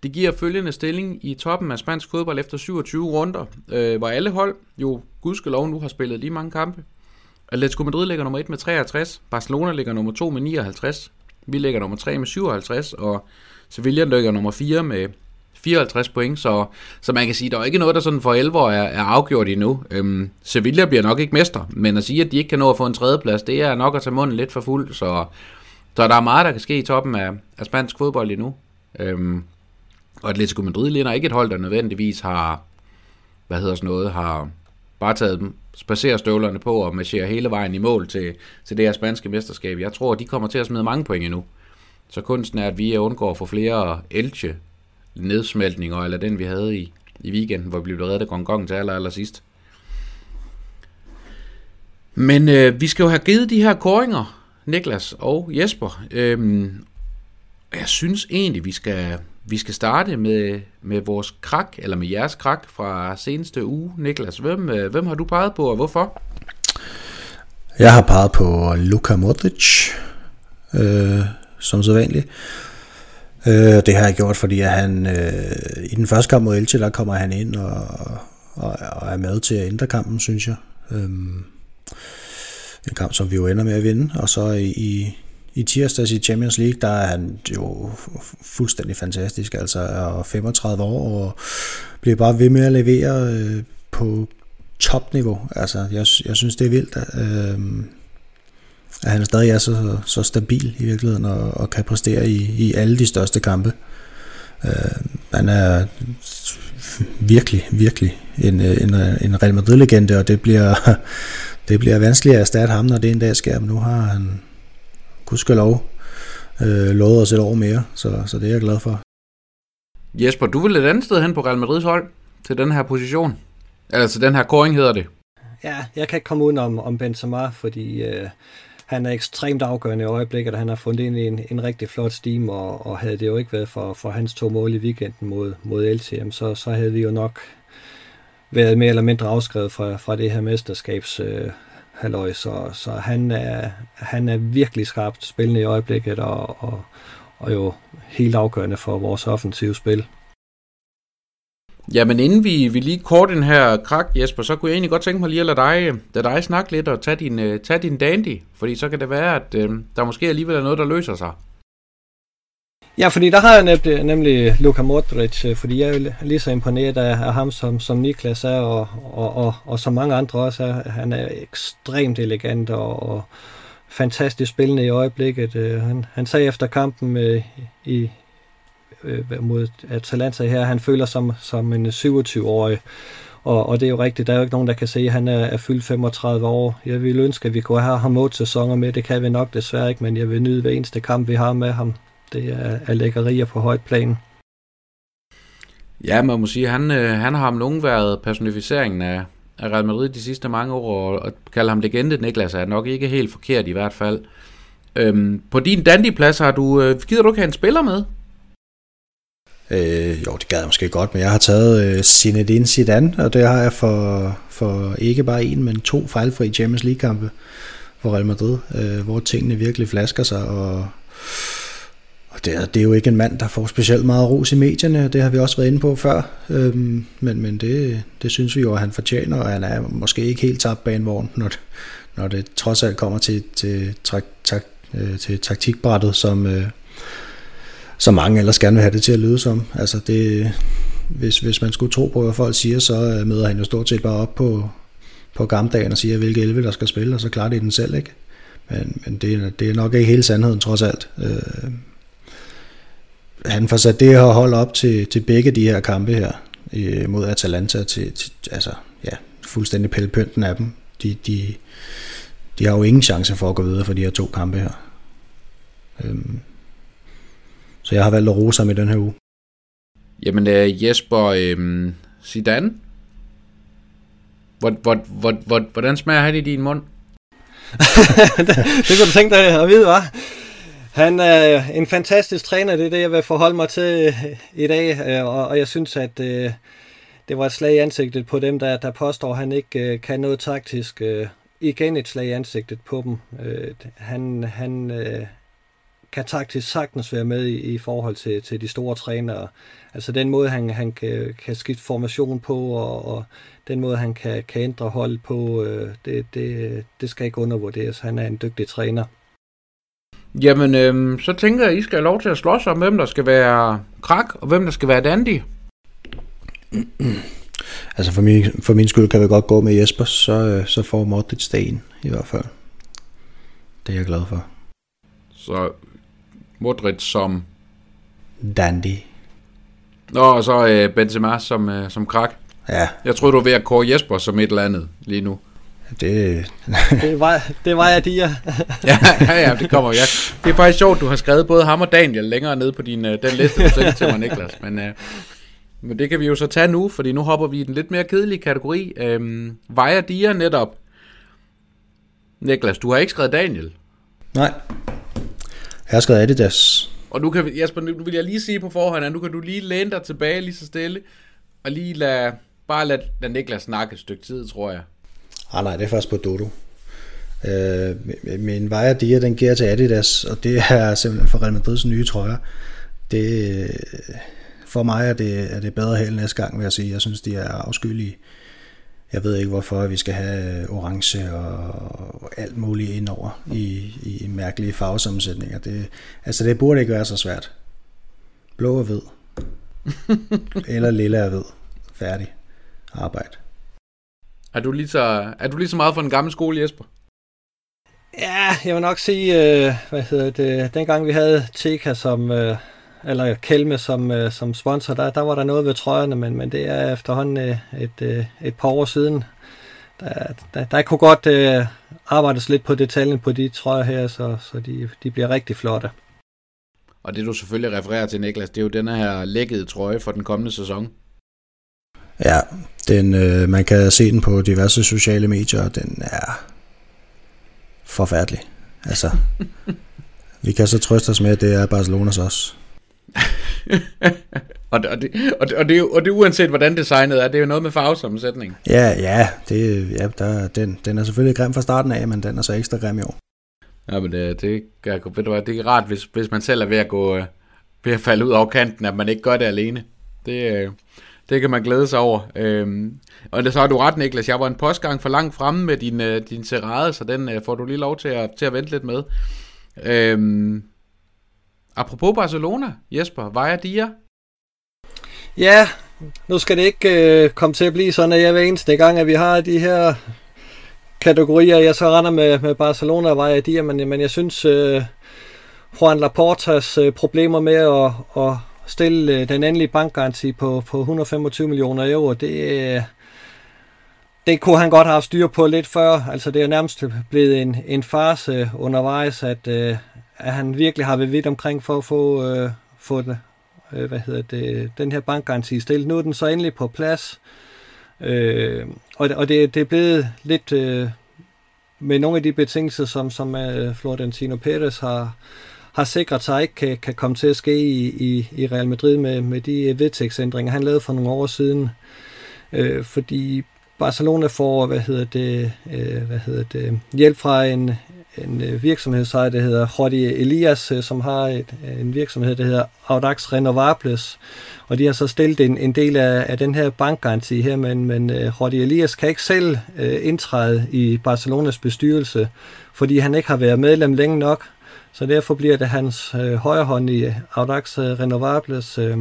Det giver følgende stilling i toppen af spansk fodbold efter 27 runder, øh, hvor alle hold jo gudskelov nu har spillet lige mange kampe. Atletico Madrid ligger nummer 1 med 63, Barcelona ligger nummer 2 med 59, vi ligger nummer 3 med 57, og Sevilla ligger nummer 4 med 54 point, så, så man kan sige, at der er ikke noget, der sådan for 11 er, er afgjort endnu. Øhm, Sevilla bliver nok ikke mester, men at sige, at de ikke kan nå at få en tredjeplads, det er nok at tage munden lidt for fuld, så, så der er meget, der kan ske i toppen af, af spansk fodbold endnu. Øhm, og Atletico Madrid ligner ikke et hold, der nødvendigvis har, hvad hedder sådan noget, har bare taget spacerstøvlerne på og marcherer hele vejen i mål til, til det her spanske mesterskab. Jeg tror, de kommer til at smide mange point endnu. Så kunsten er, at vi undgår at få flere elche nedsmeltninger, eller den vi havde i, i weekenden, hvor vi blev reddet af gong til aller, aller sidst. Men øh, vi skal jo have givet de her koringer, Niklas og Jesper. Øhm, jeg synes egentlig, vi skal, vi skal starte med, med vores krak, eller med jeres krak fra seneste uge. Niklas, hvem, øh, hvem har du peget på, og hvorfor? Jeg har peget på Luka Modric, øh, som så vanligt. Øh, det har jeg gjort, fordi at han øh, i den første kamp mod Elche, der kommer han ind og, og, og er med til at ændre kampen, synes jeg. Øh, en kamp, som vi jo ender med at vinde, og så i, i i tirsdags i Champions League, der er han jo fuldstændig fantastisk, altså er 35 år og bliver bare ved med at levere øh, på, topniveau. Altså, jeg, jeg synes, det er vildt, øh, at han stadig er så, så stabil i virkeligheden og, og kan præstere i, i alle de største kampe. Øh, han er virkelig, virkelig en, en, en Real Madrid-legende, og det bliver, det bliver vanskeligt at erstatte ham, når det en dag sker. Men nu har han, gudskelov, øh, lovet os et år mere, så, så det er jeg glad for. Jesper, du vil et andet sted hen på Real Madrids hold til den her position? Altså den her koring hedder det. Ja, jeg kan ikke komme uden om, om Benzema, fordi øh, han er ekstremt afgørende i øjeblikket, og han har fundet ind i en, en rigtig flot steam, og, og havde det jo ikke været for, for hans to mål i weekenden mod, mod LTM, så, så havde vi jo nok været mere eller mindre afskrevet fra, fra det her mesterskabs øh, halløj, så, så han, er, han er virkelig skarpt spillende i øjeblikket, og, og, og jo helt afgørende for vores offensive spil. Ja, men inden vi, vi lige kort den her krak, Jesper, så kunne jeg egentlig godt tænke mig lige at lade dig, lade dig snakke lidt og tage din, uh, tage din dandy, fordi så kan det være, at uh, der måske alligevel er noget, der løser sig. Ja, fordi der har jeg nemlig, nemlig Luka Modric, øh, fordi jeg er lige så imponeret af, af ham, som, som Niklas er, og, og, og, og som mange andre også er. Han er ekstremt elegant og, og fantastisk spillende i øjeblikket. Han, han sagde efter kampen øh, i, øh, mod Atalanta her, han føler som, som en 27-årig. Og, og det er jo rigtigt, der er jo ikke nogen, der kan se, at han er, er fyldt 35 år. Jeg ville ønske, at vi kunne have ham otte sæsoner med. Det kan vi nok desværre ikke, men jeg vil nyde hver eneste kamp, vi har med ham. Det er, er lækkerier på højt plan. Ja, man må sige, han, øh, han har om nogen været personificeringen af, af Real Madrid de sidste mange år, og at kalde ham legende, Niklas, er nok ikke helt forkert i hvert fald. Øhm, på din dandy-plads har du, øh, gider du ikke have en spiller med? Øh, jo, det gad jeg måske godt, men jeg har taget øh, Zinedine Zidane, og det har jeg for, for ikke bare en, men to fejlfri Champions League-kampe for Real Madrid, øh, hvor tingene virkelig flasker sig, og, og det, er, det er jo ikke en mand, der får specielt meget ros i medierne, det har vi også været inde på før, øh, men, men det, det synes vi jo, at han fortjener, og han er måske ikke helt tabt banevogn, når det, når det trods alt kommer til, til, trak, tak, øh, til taktikbrættet, som... Øh, som mange ellers gerne vil have det til at lyde som. Altså det, hvis, hvis man skulle tro på, hvad folk siger, så øh, møder han jo stort set bare op på, på gammeldagen og siger, hvilke 11 der skal spille, og så klarer det den selv, ikke? Men, men det, det er nok ikke hele sandheden, trods alt. Øh, han får sat det her hold op til, til begge de her kampe her, øh, mod Atalanta, til, til altså, ja, fuldstændig pælpynten af dem. De, de, de har jo ingen chance for at gå videre for de her to kampe her. Øh, så jeg har valgt at rose ham i den her uge. Jamen uh, Jesper, øh, Zidane, hvor, hvor, hvor, hvor, hvordan smager han i din mund? det, det kunne du tænke dig at vide, var. Han er en fantastisk træner, det er det, jeg vil forholde mig til øh, i dag, øh, og, og jeg synes, at det, det var et slag i ansigtet på dem, der, der påstår, at han ikke kan noget taktisk. Igen et slag i ansigtet på dem. Han, han, kan taktisk sagtens være med i, i forhold til, til de store trænere. Altså den måde, han, han kan, kan skifte formation på, og, og den måde, han kan, kan ændre hold på, øh, det, det, det skal ikke undervurderes. Han er en dygtig træner. Jamen, øh, så tænker jeg, at I skal have lov til at slås om, hvem der skal være krak, og hvem der skal være dandy. altså for min, for min skyld kan vi godt gå med Jesper, så, øh, så får Modric sten i hvert fald. Det er jeg glad for. Så Modric som... Dandy. Nå, og så øh, Benzema som, øh, som krak. Ja. Jeg tror du er ved at kåre Jesper som et eller andet lige nu. Det, det, var, det var jeg, de ja, ja, ja, det kommer. Ja. Det er faktisk sjovt, du har skrevet både ham og Daniel længere ned på din, øh, den liste, du sendte til mig, Niklas. Men, øh, men det kan vi jo så tage nu, fordi nu hopper vi i den lidt mere kedelige kategori. Øhm, Vejer Dia netop. Niklas, du har ikke skrevet Daniel. Nej. Jeg har skrevet Adidas. Og nu kan, Jasper, nu vil jeg lige sige på forhånd, at nu kan du lige læne dig tilbage lige så stille, og lige lade, bare lade, lade Niklas snakke et stykke tid, tror jeg. Ah nej, det er først på Dodo. Øh, min Vejer Dia, den giver til Adidas, og det er simpelthen for Real Madrids nye trøjer. Det, for mig er det, er det bedre held næste gang, vil jeg sige. Jeg synes, de er afskyelige. Jeg ved ikke, hvorfor vi skal have orange og alt muligt indover i, i mærkelige farvesammensætninger. Det, altså, det burde ikke være så svært. Blå og hvid. Eller lilla og hvid. Færdig. Arbejde. Er du lige så, er du lige så meget for den gamle skole, Jesper? Ja, jeg vil nok sige, øh, hvad hedder det, dengang vi havde Teka som, øh, eller Kelme som, øh, som sponsor, der, der var der noget ved trøjerne, men, men det er efterhånden øh, et, øh, et par år siden. Der, der, der kunne godt øh, arbejdes lidt på detaljen på de trøjer her, så, så de, de bliver rigtig flotte. Og det du selvfølgelig refererer til, Niklas, det er jo den her lækkede trøje for den kommende sæson. Ja, den, øh, man kan se den på diverse sociale medier, og den er forfærdelig. Altså, vi kan så trøste os med, at det er Barcelonas også. og, det, og, det, og, det, og, det, og det uanset hvordan designet er, det er jo noget med farvesammensætning. Ja, ja, det, ja der, den, den er selvfølgelig grim fra starten af, men den er så ekstra grim i år. Ja, men det, det, ved du hvad, det er rart, hvis, hvis man selv er ved at gå øh, ved at falde ud over kanten, at man ikke gør det alene. Det, øh, det kan man glæde sig over. Øhm, og det, så har du ret, Niklas. Jeg var en postgang for langt fremme med din, øh, din serade, så den øh, får du lige lov til at, til at vente lidt med. Øhm, apropos Barcelona, Jesper, hvad Dia? Ja, nu skal det ikke øh, komme til at blive sådan, at jeg hver eneste gang, at vi har de her kategorier, jeg så render med, med Barcelona og Vaja Dia, men, men jeg synes, øh, Juan Laportas øh, problemer med at, at stille øh, den endelige bankgaranti på, på 125 millioner euro, det, øh, det kunne han godt have styr på lidt før. Altså det er nærmest blevet en, en farse undervejs, at, øh, at han virkelig har været vidt omkring for at få, øh, få den, øh, hvad hedder det, den her bankgaranti stillet. Nu er den så endelig på plads, øh, og, og det, det er blevet lidt øh, med nogle af de betingelser, som, som øh, Florentino Perez har, har sikret sig ikke kan, kan komme til at ske i, i, i Real Madrid med, med de øh, vedtægtsændringer, han lavede for nogle år siden. Øh, fordi Barcelona får, hvad hedder det, øh, hvad hedder det, hjælp fra en, en øh, virksomhedsejer, der hedder Jordi Elias, øh, som har et, øh, en virksomhed, der hedder Audax Renovables, og de har så stillet en, en del af, af den her bankgaranti her, men, men Jordi Elias kan ikke selv indtræde i Barcelonas bestyrelse, fordi han ikke har været medlem længe nok, så derfor bliver det hans øh, højre hånd i Audax Renovables, øh,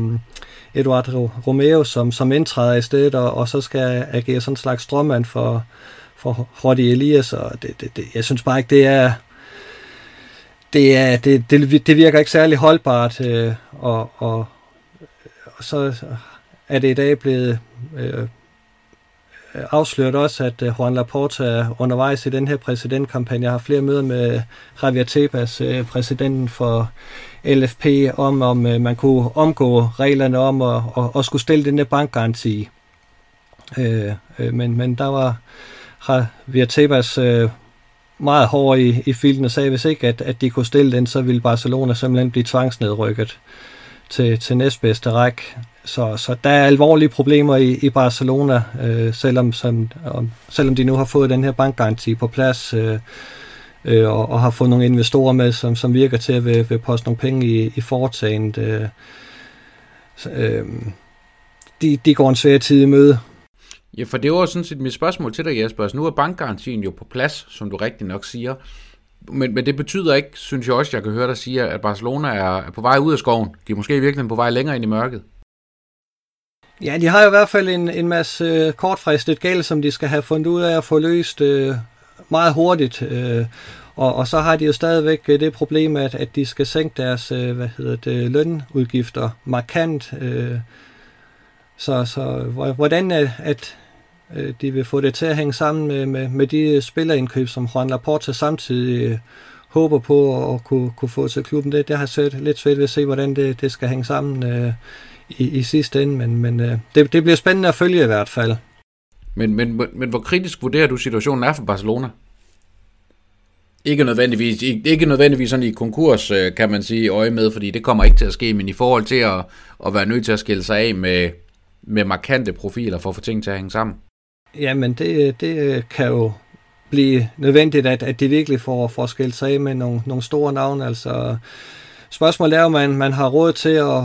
Eduardo Romeo, som, som indtræder i stedet, og, og så skal agere sådan en slags strømmand for, for Roddy Elias, og det, det, det, jeg synes bare ikke, det er, det, er, det, det, det virker ikke særlig holdbart, øh, og, og, og så er det i dag blevet øh, afsløret også, at øh, Juan Laporta er undervejs i den her præsidentkampagne. Jeg har flere møder med Javier Tebas, øh, præsidenten for LFP, om om øh, man kunne omgå reglerne om at, og, og skulle stille den der bankgaranti. Øh, øh, men, men der var Javier Tebas øh, meget hård i, i filten og sagde, hvis ikke at, at de kunne stille den, så ville Barcelona simpelthen blive tvangsnedrykket til, til næstbedste række. Så, så der er alvorlige problemer i, i Barcelona, øh, selvom, som, om, selvom de nu har fået den her bankgaranti på plads, øh, øh, og, og har fået nogle investorer med, som, som virker til at vil, vil poste nogle penge i, i foretagendet. Øh, øh, de, de går en svær tid i møde. Ja, for det var sådan set mit spørgsmål til dig, Jesper. Altså, nu er bankgarantien jo på plads, som du rigtig nok siger. Men, men det betyder ikke, synes jeg også, jeg kan høre dig sige, at Barcelona er, er på vej ud af skoven. De er måske i virkeligheden på vej længere ind i mørket. Ja, de har jo i hvert fald en, en masse øh, kortfristet gæld, som de skal have fundet ud af at få løst øh, meget hurtigt. Øh, og, og så har de jo stadigvæk øh, det problem, at, at de skal sænke deres øh, hvad hedder det, lønudgifter markant. Øh, så, så hvordan at, at de vil få det til at hænge sammen med, med, med de spillerindkøb, som Juan Laporta samtidig øh, håber på at kunne, kunne få til klubben, det, det har jeg lidt svært ved at se, hvordan det, det skal hænge sammen øh, i, i sidste ende, men, men øh, det, det bliver spændende at følge i hvert fald. Men, men, men, men hvor kritisk vurderer du situationen er for Barcelona? Ikke nødvendigvis, ikke nødvendigvis sådan i konkurs, øh, kan man sige, øje med, fordi det kommer ikke til at ske, men i forhold til at, at være nødt til at skille sig af med, med markante profiler for at få ting til at hænge sammen. Jamen, det, det kan jo blive nødvendigt, at, at de virkelig får, får skilt sig af med nogle, nogle store navne. Altså, spørgsmålet er, om man, man har råd til at,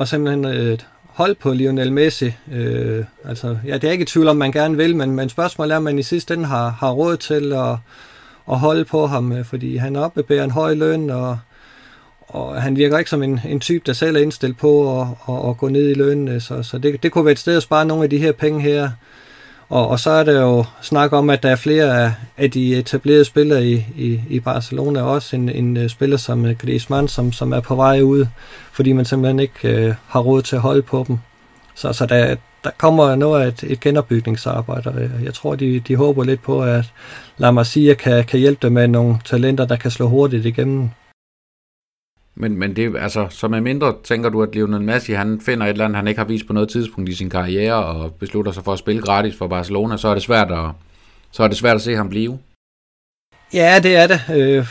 at simpelthen øh, holde på Lionel Messi. Øh, altså, ja, det er ikke i tvivl om, man gerne vil, men, men spørgsmålet er, om man i sidste ende har, har råd til at, at holde på ham, øh, fordi han opbevæger en høj løn, og, og han virker ikke som en, en type, der selv er indstillet på at, at, at gå ned i løn. Øh, så, så det, det kunne være et sted at spare nogle af de her penge her. Og, og så er der jo snak om, at der er flere af, af de etablerede spillere i, i, i Barcelona, også en, en øh, spiller som øh, Griezmann, som, som er på vej ud, fordi man simpelthen ikke øh, har råd til at holde på dem. Så, så der, der kommer noget af et, et genopbygningsarbejde, og jeg tror, de, de håber lidt på, at La Masia kan, kan hjælpe dem med nogle talenter, der kan slå hurtigt igennem. Men, men det, altså, som er mindre tænker du, at Lionel Messi han finder et eller andet, han ikke har vist på noget tidspunkt i sin karriere, og beslutter sig for at spille gratis for Barcelona, så er det svært at, så er det svært at se ham blive. Ja, det er det. Øh,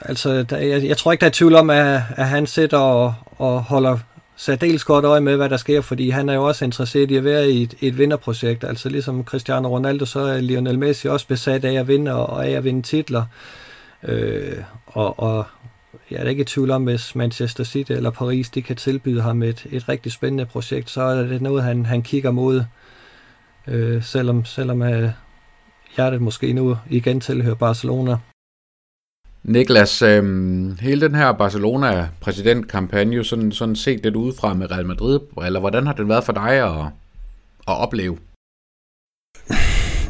altså, der, jeg, jeg tror ikke, der er tvivl om, at, at han sidder og, og holder særdeles godt øje med, hvad der sker, fordi han er jo også interesseret i at være i et, et vinderprojekt. Altså ligesom Cristiano Ronaldo, så er Lionel Messi også besat af at vinde og af at vinde titler. Øh, og, og jeg er ikke i tvivl om, hvis Manchester City eller Paris, de kan tilbyde ham et, et rigtig spændende projekt, så er det noget, han, han kigger mod, øh, selvom, selvom øh, hjertet måske nu igen tilhører Barcelona. Niklas, øh, hele den her Barcelona-præsidentkampagne, sådan, sådan set lidt udefra med Real Madrid, eller hvordan har den været for dig at, at opleve?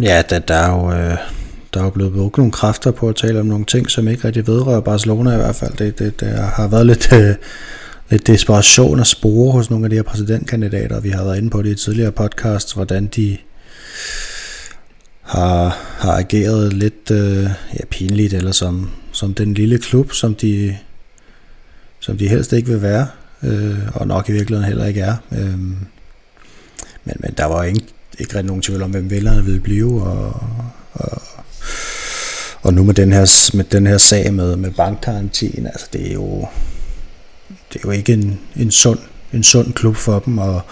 Ja, der, der er jo... Øh der er blevet brugt nogle kræfter på at tale om nogle ting, som ikke rigtig vedrører Barcelona i hvert fald. Det, det, det har været lidt, øh, lidt desperation at spore hos nogle af de her præsidentkandidater. Vi har været inde på det i tidligere podcasts, hvordan de har, har ageret lidt øh, ja, pinligt, eller som, som den lille klub, som de, som de helst ikke vil være, øh, og nok i virkeligheden heller ikke er. Øh, men, men der var ikke, ikke rigtig nogen tvivl om, hvem vælgerne ville blive, og, og, og nu med den her, med den her sag med, med bankgarantien, altså det er jo, det er jo ikke en, en, sund, en sund klub for dem, og,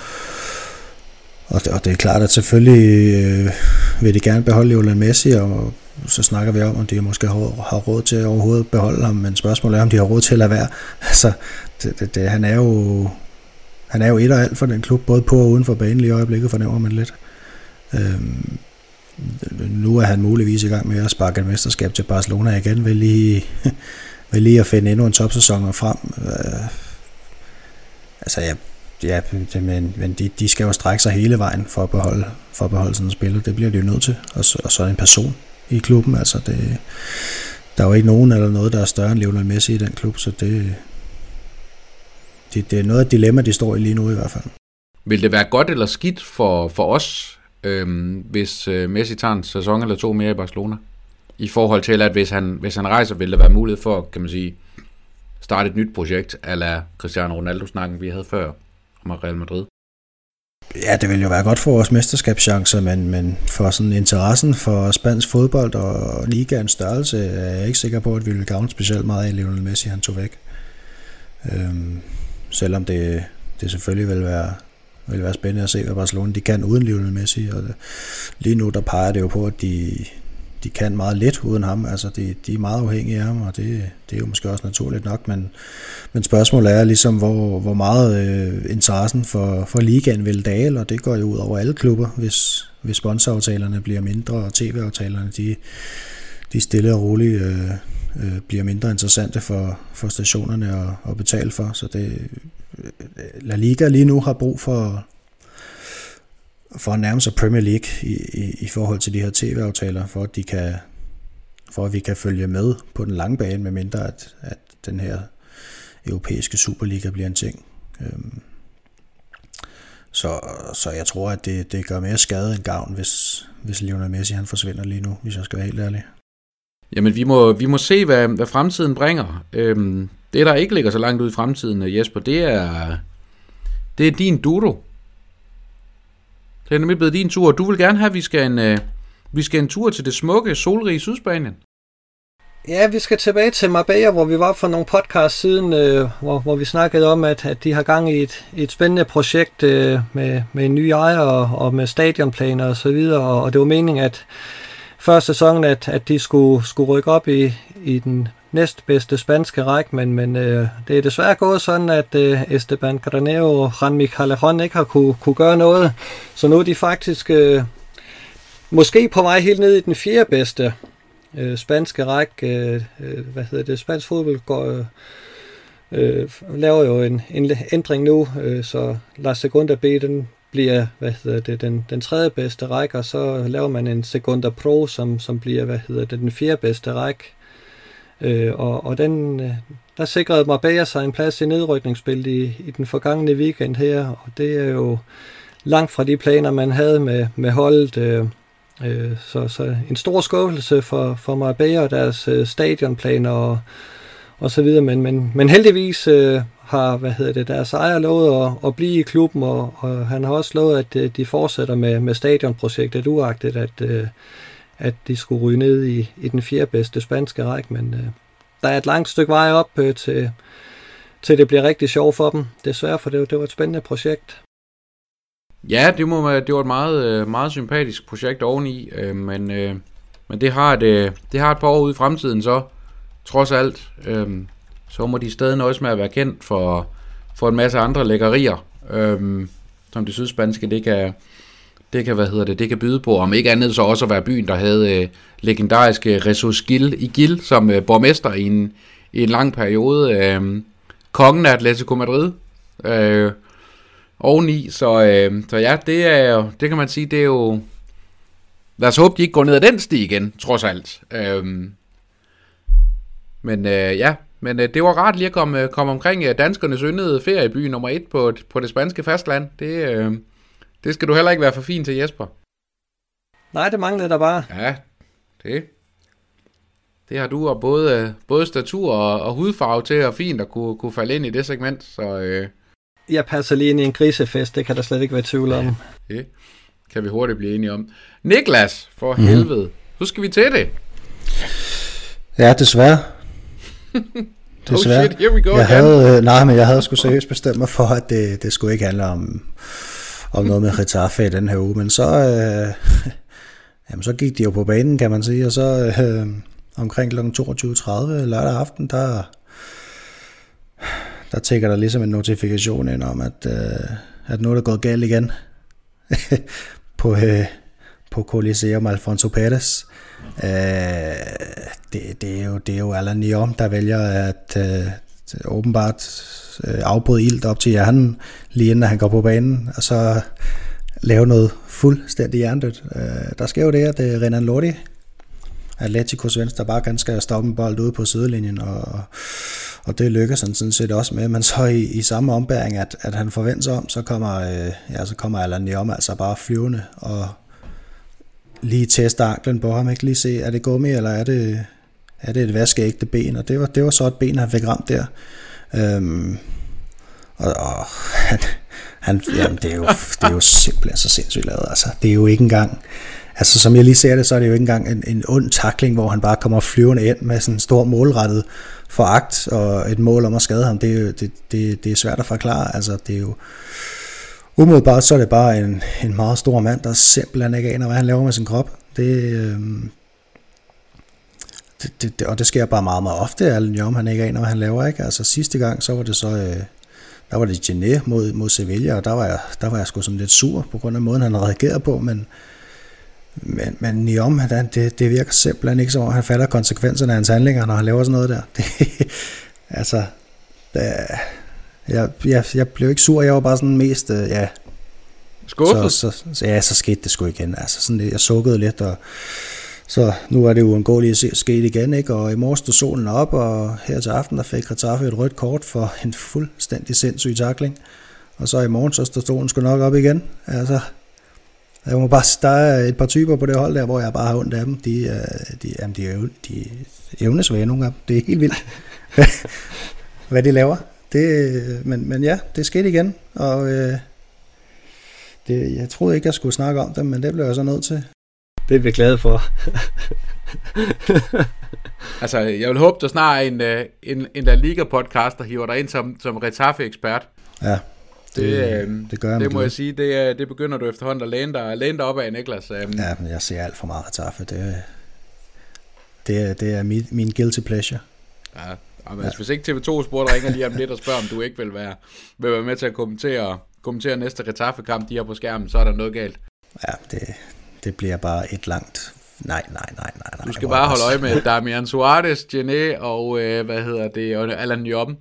og, det, og det er klart, at selvfølgelig øh, vil de gerne beholde Lionel Messi, og så snakker vi om, om de måske har, har råd til at overhovedet beholde ham, men spørgsmålet er, om de har råd til at lade være. Altså, det, det, det, han er jo han er jo et og alt for den klub, både på og uden for banen lige i øjeblikket, fornemmer man lidt. Øhm, nu er han muligvis i gang med at sparke et mesterskab til Barcelona igen, vil lige, vil lige at finde endnu en topsæson frem. Øh, altså ja, ja men, men de, de skal jo strække sig hele vejen for at beholde, for at beholde sådan en spiller. Det bliver de jo nødt til. Og så, og så en person i klubben. Altså det, der er jo ikke nogen eller noget, der er større end Lionel Messi i den klub, så det, det, det er noget af dilemma, de står i lige nu i hvert fald. Vil det være godt eller skidt for, for os øhm, hvis øh, Messi tager en sæson eller to mere i Barcelona. I forhold til, at hvis han, hvis han rejser, vil der være mulighed for, kan man sige, starte et nyt projekt, ala Cristiano Ronaldo-snakken, vi havde før om Real Madrid. Ja, det vil jo være godt for vores mesterskabschancer, men, men for sådan interessen for spansk fodbold og ligaens størrelse, er jeg ikke sikker på, at vi vil gavne specielt meget af Lionel Messi, han tog væk. Øhm, selvom det, det selvfølgelig vil være vil være spændende at se, hvad Barcelona de kan uden Lionel Messi. Og øh, lige nu der peger det jo på, at de, de kan meget lidt uden ham. Altså, de, de er meget afhængige af ham, og det, det er jo måske også naturligt nok, men, men spørgsmålet er ligesom, hvor, hvor meget øh, interessen for, for ligaen vil dale, og det går jo ud over alle klubber, hvis, hvis sponsoraftalerne bliver mindre, og tv-aftalerne, de, de stille og roligt øh, øh, bliver mindre interessante for, for stationerne at, at betale for. Så det, La Liga lige nu har brug for, for at nærme sig Premier League i, i, i forhold til de her tv-aftaler, for at, de kan, for at vi kan følge med på den lange bane, med mindre at, at den her europæiske Superliga bliver en ting. Øhm, så, så jeg tror, at det, det gør mere skade end gavn, hvis, hvis Lionel Messi han forsvinder lige nu, hvis jeg skal være helt ærlig. Jamen, vi må, vi må se, hvad, hvad fremtiden bringer. Øhm, det, der ikke ligger så langt ud i fremtiden, øh, Jesper, det er, det er din dodo. Det er nemlig blevet din tur. Du vil gerne have, at vi skal en, øh, vi skal en tur til det smukke, solrige Sydspanien. Ja, vi skal tilbage til Marbella, hvor vi var for nogle podcast siden, øh, hvor, hvor vi snakkede om, at, at de har gang i et, et spændende projekt øh, med, med en ny ejer og, og med stadionplaner og så videre, og, og det var meningen, at før sæsonen, at, at de skulle, skulle rykke op i, i den næstbedste spanske række, men, men øh, det er desværre gået sådan, at øh, Esteban Granero og Juan Callejon ikke har kunne, kunne gøre noget. Så nu er de faktisk øh, måske på vej helt ned i den fjerde bedste øh, spanske række. Øh, øh hvad hedder det? Spansk fodbold går... Øh, øh, laver jo en, en ændring nu, øh, så La Segunda B, den bliver hvad hedder det, den, den tredje bedste række, og så laver man en Segunda Pro, som, som bliver hvad hedder det, den fjerde bedste række. Øh, og, og den, øh, der sikrede Marbella sig en plads i nedrykningsspillet i, i den forgangne weekend her, og det er jo langt fra de planer, man havde med, med holdet. Øh, øh, så, så en stor skuffelse for, for Marbella og deres øh, stadionplaner og, og så videre, men, men, men heldigvis øh, har hvad hedder det, deres ejer lovet at, at blive i klubben, og, og han har også lovet, at øh, de fortsætter med, med stadionprojektet, uagtet at, øh, at de skulle ryge ned i, i den fjerde bedste spanske række, men øh, der er et langt stykke vej op øh, til, til det bliver rigtig sjovt for dem. Desværre, for det, det var et spændende projekt. Ja, det, må, det var et meget, øh, meget sympatisk projekt oveni, øh, men, øh, men det, har et, øh, det har et par år ude i fremtiden så, trods alt. Øh, så må de stadig nøjes med at være kendt for, for en masse andre lækkerier, som det sydspanske, det kan, det kan, hvad hedder det, det kan byde på. Om ikke andet så også at være byen, der havde øh, legendariske Ressus Gil i Gil som øh, borgmester i en, i en lang periode. Øhm, kongen af Atletico Madrid. Øh, oveni. Så, øh, så ja, det, er, det kan man sige, det er jo... Lad os håbe, de ikke går ned ad den sti igen, trods alt. Øh, men øh, ja, men øh, det var rart lige at komme, øh, komme omkring danskernes yndede ferieby nummer et på, på det spanske fastland. Det, øh, det skal du heller ikke være for fin til, Jesper. Nej, det manglede der bare. Ja, det, det har du, og både, både statur og, og hudfarve til, og fint at kunne, kunne falde ind i det segment. Så, øh, jeg passer lige ind i en grisefest, det kan der slet ikke være tvivl om. Ja, det kan vi hurtigt blive enige om. Niklas, for mm. helvede, så skal vi til det. Ja, desværre. desværre. Oh shit, here we go jeg havde, øh, nej, men jeg havde sgu seriøst bestemt mig for, at det, det skulle ikke handle om, om noget med Retaffe i den her uge, men så, øh, jamen, så gik de jo på banen, kan man sige, og så øh, omkring kl. 22.30 lørdag aften, der der tækker der ligesom en notifikation ind om, at, øh, at nu er gået galt igen på, øh, på Coliseum Alfonso Pérez. Øh, det, det, er jo, det er jo Alain Niom, der vælger at øh, åbenbart øh, afbryde ild op til hjernen, lige inden han går på banen, og så lave noget fuldstændig hjernedødt. Øh, der sker jo det, at øh, Renan Lodi, Atleticos venstre bare skal stoppe en bold ude på sidelinjen, og, og det lykkes han sådan set også med, men så i, i samme ombæring, at, at han forventer sig om, så kommer, øh, ja, så kommer Alan Niom altså bare flyvende, og lige teste anklen på ham, ikke lige se, er det gummi, eller er det, er det et vaskeægte ben, og det var, det var så et ben, han fik ramt der. Øhm, og, og han, han, jamen, det, er jo, det er jo simpelthen så sindssygt lavet, altså. Det er jo ikke engang, Altså som jeg lige ser det, så er det jo ikke engang en, en ond takling, hvor han bare kommer flyvende ind med sådan en stor målrettet foragt og et mål om at skade ham. Det er, jo, det, det, det er svært at forklare. Altså det er jo umiddelbart så er det bare en, en meget stor mand, der simpelthen ikke aner, hvad han laver med sin krop. Det, øh, det, det, det, og det sker bare meget, meget ofte, at Jom, han ikke aner, hvad han laver. Ikke? Altså sidste gang, så var det så... Øh, der var det Gené mod, mod Sevilla, og der var, jeg, der var jeg sgu sådan lidt sur på grund af måden, han reagerede på, men, men, men Niom, han, det, det virker simpelthen ikke som om, han fatter konsekvenserne af hans handlinger, når han laver sådan noget der. Det, altså, det, jeg, jeg, jeg blev ikke sur, jeg var bare sådan mest, øh, ja... Skuffet? Så, så, så, ja, så skete det sgu igen. Altså, sådan, jeg sukkede lidt, og så nu er det uundgåeligt at ske igen, ikke? Og i morges stod solen op, og her til aften, der fik Retaffe et rødt kort for en fuldstændig sindssyg takling. Og så i morgen, så står solen sgu nok op igen. Altså, jeg må bare, der er et par typer på det hold der, hvor jeg bare har ondt af dem. De, øh, de, jamen, de, er, de er evnesvage nogle af dem. Det er helt vildt, hvad de laver. Det, øh, men, men ja, det skete igen, og øh, det, jeg troede ikke, jeg skulle snakke om det, men det blev jeg så nødt til. Det er vi glade for. altså, jeg vil håbe, der snart er en, øh, en, en La Liga-podcast, der hiver dig ind som, som Retaffe-ekspert. Ja, det, det, det gør jeg Det må jeg sige, det, det begynder du efterhånden at læne dig, læne dig op af, Niklas. Um, ja, men jeg ser alt for meget Retaffe. Det, det, det er min, min guilty pleasure. Ja, men ja. hvis ikke TV2 Sport ringer lige om lidt og spørger, om du ikke vil være, vil være med til at kommentere, kommentere næste Retaffe-kamp, de har på skærmen, så er der noget galt. Ja, det, det bliver bare et langt Nej, nej, nej, nej. nej du skal bare holde øje med Damian Suarez, Gené og, øh, hvad hedder det, og Alan Jobben.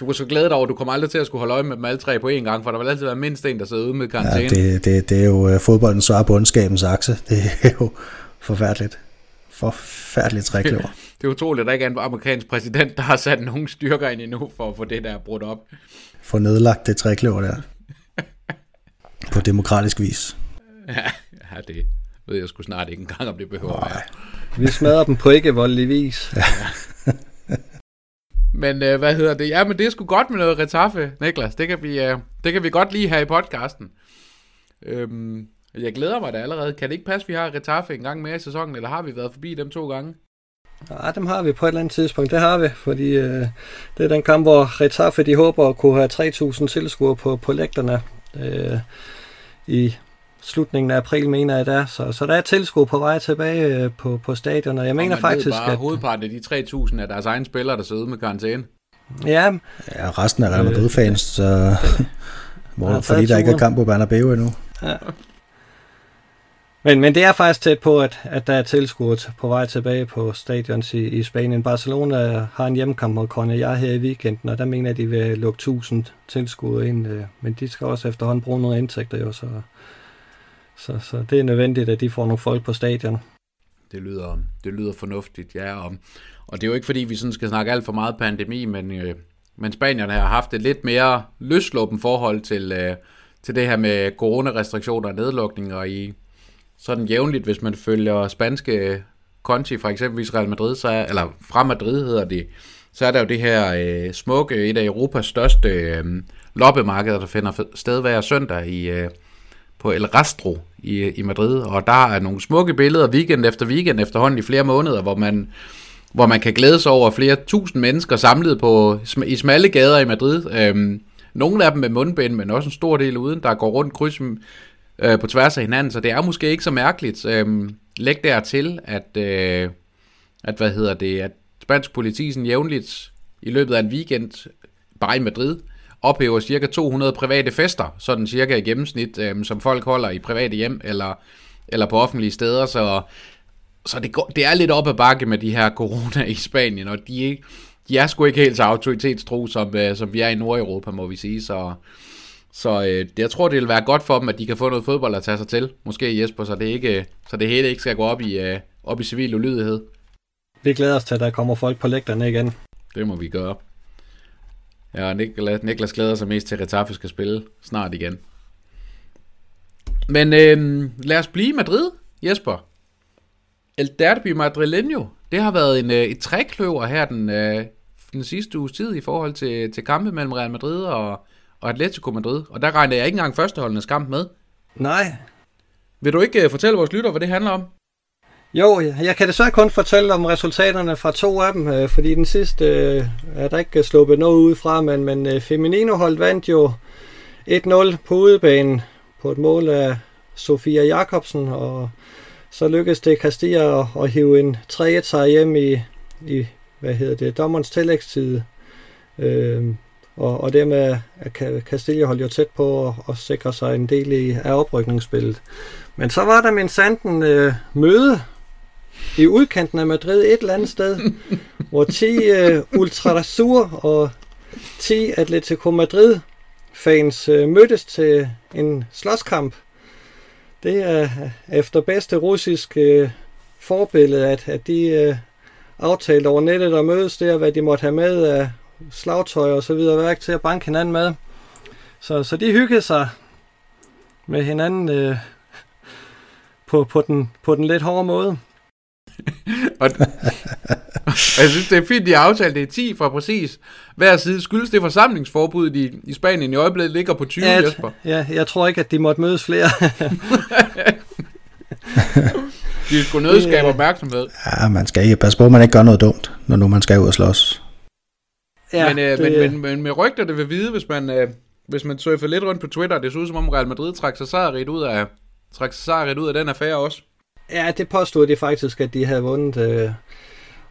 du var så glædet over, at du kommer aldrig til at skulle holde øje med dem alle tre på én gang, for der vil altid være mindst en, der sidder ude med karantæne. Ja, det, det, det er jo uh, fodboldens svar på ondskabens akse. Det er jo forfærdeligt. Forfærdeligt trækløver. det er utroligt, at der ikke er en amerikansk præsident, der har sat nogen styrker ind endnu for at få det der brudt op. Få nedlagt det trækløver der. på demokratisk vis. Ja, ja, det ved jeg sgu snart ikke engang, om det behøver være. Vi smadrer dem på ikke voldelig vis. Ja. men øh, hvad hedder det? Ja, men det er sgu godt med noget retaffe, Niklas. Det kan vi, øh, det kan vi godt lige have i podcasten. Øhm, jeg glæder mig da allerede. Kan det ikke passe, at vi har retaffe en gang mere i sæsonen, eller har vi været forbi dem to gange? Ja, dem har vi på et eller andet tidspunkt. Det har vi, fordi øh, det er den kamp, hvor Retaffe de håber at kunne have 3.000 tilskuere på, på lægterne øh, i slutningen af april, mener jeg der. Så, så der er tilskuer på vej tilbage øh, på, på stadion, og jeg og mener faktisk, bare, at... hovedparten af de 3.000 er deres egne spillere, der sidder med karantæne. Ja. Ja, resten er Real Madrid-fans, så... hvor, fordi der ikke er kamp på Bernabeu endnu. Ja. Men, men det er faktisk tæt på, at, at der er tilskuet på vej tilbage på stadions i, i Spanien. Barcelona har en hjemmekamp mod Cornellà her i weekenden, og der mener at de vil lukke 1000 tilskuere ind. Øh, men de skal også efterhånden bruge nogle indtægter, jo, så, så, så det er nødvendigt, at de får nogle folk på stadion. Det lyder, det lyder fornuftigt, ja. Og, og det er jo ikke fordi, vi sådan skal snakke alt for meget pandemi, men, øh, men spanierne har haft et lidt mere løsluppen forhold til, øh, til det her med coronarestriktioner og nedlukninger i, sådan jævnligt, hvis man følger spanske øh, konti, for eksempel Real Madrid, så er, eller fra Madrid hedder det, så er der jo det her øh, smukke, et af Europas største øh, loppemarkeder, der finder sted hver søndag i, øh, på El Rastro i, i Madrid, og der er nogle smukke billeder weekend efter weekend efterhånden i flere måneder, hvor man, hvor man kan glæde sig over flere tusind mennesker samlet på, i smalle gader i Madrid. Øhm, nogle af dem med mundbind, men også en stor del uden, der går rundt kryds øh, på tværs af hinanden, så det er måske ikke så mærkeligt. Øhm, læg dertil, at, øh, at, hvad hedder det, at spansk politi sådan jævnligt i løbet af en weekend, bare i Madrid, ophæver cirka 200 private fester, sådan cirka i gennemsnit, øh, som folk holder i private hjem eller, eller på offentlige steder, så, så det, går, det er lidt op ad bakke med de her corona i Spanien, og de, de er sgu ikke helt så autoritetstro, som, øh, som vi er i Nordeuropa, må vi sige, så, så øh, jeg tror, det vil være godt for dem, at de kan få noget fodbold at tage sig til. Måske Jesper, så det, ikke, så det hele ikke skal gå op i, øh, op i civil ulydighed. Vi glæder os til, at der kommer folk på lægterne igen. Det må vi gøre. Ja, Niklas, Niklas glæder sig mest til, at Retaffe skal spille snart igen. Men øh, lad os blive i Madrid, Jesper. El Derby Madrileño, det har været en, øh, et trækløver her den, øh, den sidste uges tid i forhold til, til kampe mellem Real Madrid og, og Atletico Madrid. Og der regner jeg ikke engang førsteholdenes kamp med. Nej. Vil du ikke uh, fortælle vores lytter, hvad det handler om? Jo, jeg kan desværre kun fortælle om resultaterne fra to af dem, øh, fordi den sidste øh, er der ikke øh, sluppet noget ud fra, men, men øh, Feminino holdt vandt jo 1-0 på udebanen på et mål af Sofia Jakobsen, og så lykkedes det Castilla at, at hive en 3-1 sejr hjem i, i hvad hedder det, dommerens tillægstid. Øh, og, og dermed er Castilla holdt jo tæt på at, at sikre sig en del i, af oprykningsspillet. Men så var der min sanden øh, møde i udkanten af Madrid et eller andet sted, hvor 10 øh, Ultrasur og 10 Atletico Madrid fans øh, mødtes til en slåskamp. Det er efter bedste russisk øh, forbillede, at, at de øh, aftalte over nettet at mødes der, hvad de måtte have med af slagtøj og så videre værk til at banke hinanden med. Så, så de hyggede sig med hinanden øh, på, på, den, på den lidt hårde måde. og, og jeg synes, det er fint, de har aftalt, det er 10 fra præcis hver side. Skyldes det forsamlingsforbuddet i, i Spanien i øjeblikket ligger på 20, ja, Jesper? Ja, jeg tror ikke, at de måtte mødes flere. de skulle nødt skabe opmærksomhed. Ja, man skal ikke passe på, at man ikke gør noget dumt, når nu man skal ud og slås. Ja, men, øh, det... men, men, men med rygter det vil vide, hvis man, øh, hvis man surfer lidt rundt på Twitter, det ser ud som om Real Madrid trækker sig ud af, trækker sig ud af den affære også. Ja, det påstod de faktisk, at de havde vundet. Øh,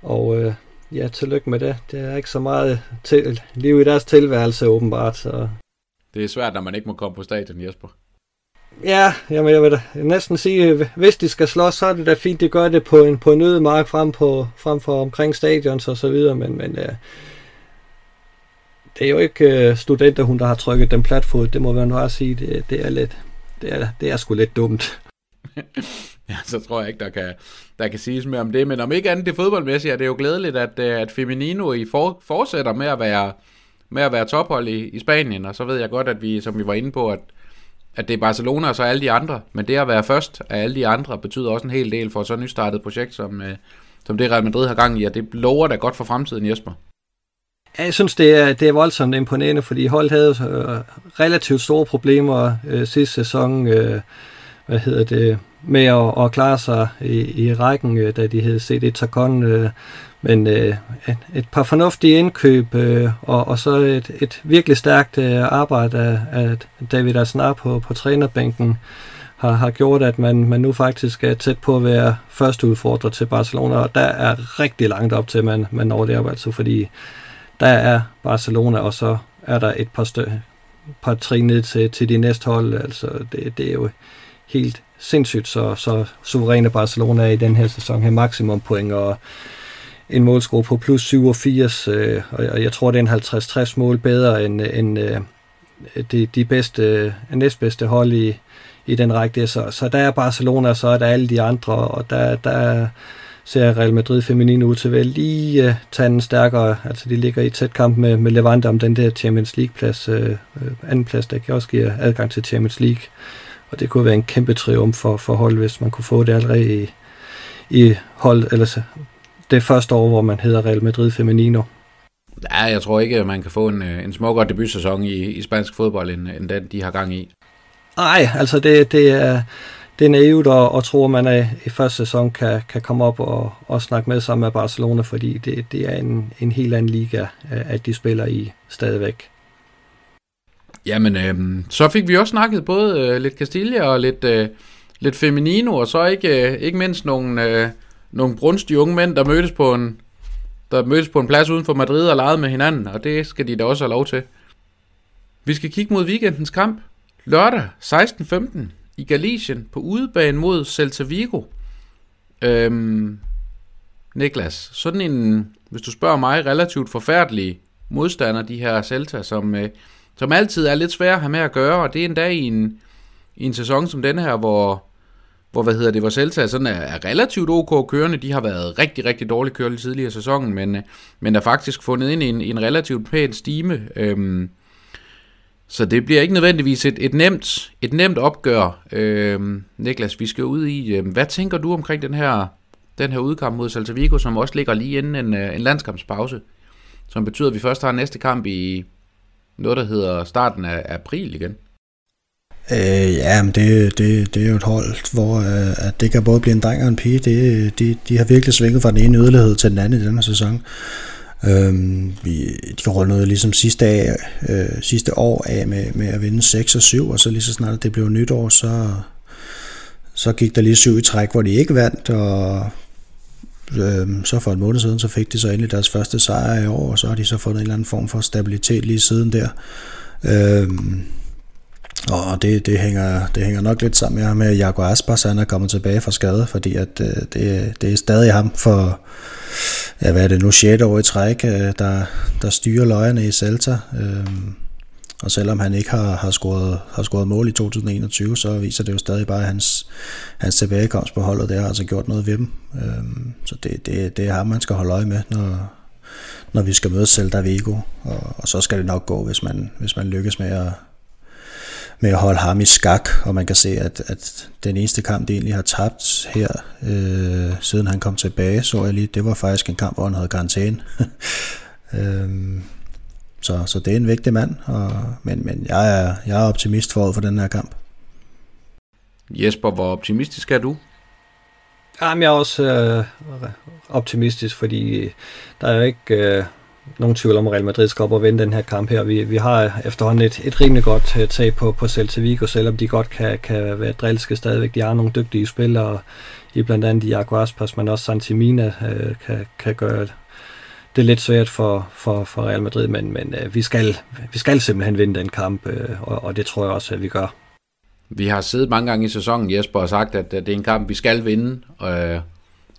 og øh, ja, tillykke med det. Det er ikke så meget til, liv i deres tilværelse, åbenbart. Så. Det er svært, når man ikke må komme på stadion, Jesper. Ja, jamen jeg vil da næsten sige, hvis de skal slås, så er det da fint, de gør det på en, på en ødemark frem, på, frem for omkring stadions og så videre, men, men øh, det er jo ikke øh, studenter, hun der har trykket den platfod. Det må man bare sige. Det, det er lidt, det er, det er sgu lidt dumt. ja, så tror jeg ikke, der kan, der kan siges mere om det. Men om ikke andet det fodboldmæssige, er det jo glædeligt, at, øh, at Feminino i for, fortsætter med at være, med at være tophold i, i Spanien. Og så ved jeg godt, at vi, som vi var inde på, at, at det er Barcelona og så alle de andre. Men det at være først af alle de andre, betyder også en hel del for så nystartet projekt, som, øh, som det Real Madrid har gang i. Og det lover da godt for fremtiden, Jesper. Jeg synes, det er, det er voldsomt imponerende, fordi holdet havde øh, relativt store problemer øh, sidste sæson. Øh, hvad hedder det, med at, at klare sig i, i rækken, øh, da de hed CD Takon. Øh, men øh, et, et par fornuftige indkøb, øh, og, og så et, et virkelig stærkt øh, arbejde af, af David Asnar på, på trænerbænken har, har gjort, at man, man nu faktisk er tæt på at være første udfordrer til Barcelona, og der er rigtig langt op til, at man, man når det op, altså fordi der er Barcelona, og så er der et par, stø, par trin ned til, til de næste hold, altså det, det er jo helt sindssygt, så, så suveræne Barcelona er i den her sæson her maksimum point, og en målscore på plus 87, øh, og jeg tror, det er en 50-60 mål bedre end, end øh, de, de bedste, øh, næstbedste hold i, i den række. Så, så der er Barcelona, og så er der alle de andre, og der, der ser Real Madrid feminin ud til vel lige øh, uh, tage den stærkere. Altså de ligger i tæt kamp med, med Levante om den der Champions League-plads, øh, uh, anden plads, der kan også give adgang til Champions League. Og det kunne være en kæmpe triumf for, for hold, hvis man kunne få det allerede i, i hold, eller det første år, hvor man hedder Real Madrid Femenino. Ja, jeg tror ikke, at man kan få en, en smukkere debutsæson i, i spansk fodbold, end, end den, de har gang i. Nej, altså det, det er det er naivt at, at tro, at man er, i første sæson kan, kan komme op og, og snakke med sammen med Barcelona, fordi det, det er en, en helt anden liga, at de spiller i stadigvæk. Jamen, øh, så fik vi også snakket både øh, lidt Castilla og lidt, øh, lidt Feminino, og så ikke, øh, ikke mindst nogle, øh, nogle brunstige unge mænd, der mødtes på en, der mødtes på en plads uden for Madrid og legede med hinanden, og det skal de da også have lov til. Vi skal kigge mod weekendens kamp. Lørdag 16.15 i Galicien på udebane mod Celta Vigo. Øhm, Niklas, sådan en, hvis du spørger mig, relativt forfærdelig modstander, de her Celta, som, øh, som altid er lidt svære at have med at gøre, og det er endda i en, i en sæson som den her, hvor, hvor hvad hedder det, hvor Celta sådan er, er relativt ok kørende. De har været rigtig, rigtig dårligt tidligere i sæsonen, men, men er faktisk fundet ind i en, i en relativt pæn stime. Øhm, så det bliver ikke nødvendigvis et, et, nemt, et nemt opgør. Øhm, Niklas, vi skal ud i, øhm, hvad tænker du omkring den her, den her udkamp mod Celta Vigo, som også ligger lige inden en, øh, en landskampspause, som betyder, at vi først har næste kamp i noget, der hedder starten af april igen? Øh, ja, men det, det, det er jo et hold, hvor øh, at det kan både blive en dreng og en pige. Det, de, de har virkelig svinget fra den ene yderlighed til den anden i denne sæson. Øhm, vi, de rundede ligesom sidste, af, øh, sidste år af med, med at vinde 6 og 7, og så lige så snart det blev nytår, så, så gik der lige syv i træk, hvor de ikke vandt, og øh, så for en måned siden, så fik de så endelig deres første sejr i år, og så har de så fundet en eller anden form for stabilitet lige siden der. Øh, og det, det, hænger, det hænger nok lidt sammen med, at Jaguar Aspas han er kommet tilbage fra skade, fordi at, øh, det, det er stadig ham for, ja, hvad er det nu, 6. år i træk, øh, der, der styrer løjerne i Celta. Øh, og selvom han ikke har, har, scoret, har scoret mål i 2021, så viser det jo stadig bare, at hans, hans tilbagekomst på holdet, det har altså gjort noget ved dem. Øhm, så det, det, det er ham, man skal holde øje med, når, når vi skal møde Celta Vigo. Og, og så skal det nok gå, hvis man, hvis man lykkes med at, med at holde ham i skak, og man kan se, at, at den eneste kamp, de egentlig har tabt her, øh, siden han kom tilbage, så jeg lige, det var faktisk en kamp, hvor han havde karantæne. øhm, så, så det er en vigtig mand, og, men, men jeg, er, jeg er optimist for, for den her kamp. Jesper, hvor optimistisk er du? Jamen, jeg er også øh, optimistisk, fordi der er jo ikke... Øh nogen tvivl om, at Real Madrid skal op og vinde den her kamp her. Vi, vi har efterhånden et, et rimelig godt uh, tag på, på Celta Vigo, selvom de godt kan, kan være drilske stadigvæk. De har nogle dygtige spillere, i blandt andet Iago Aspas, men også Santimina uh, kan, kan gøre det er lidt svært for, for, for Real Madrid, men, men uh, vi, skal, vi skal simpelthen vinde den kamp, uh, og, og det tror jeg også, at vi gør. Vi har siddet mange gange i sæsonen, Jesper, og sagt, at det er en kamp, vi skal vinde, og,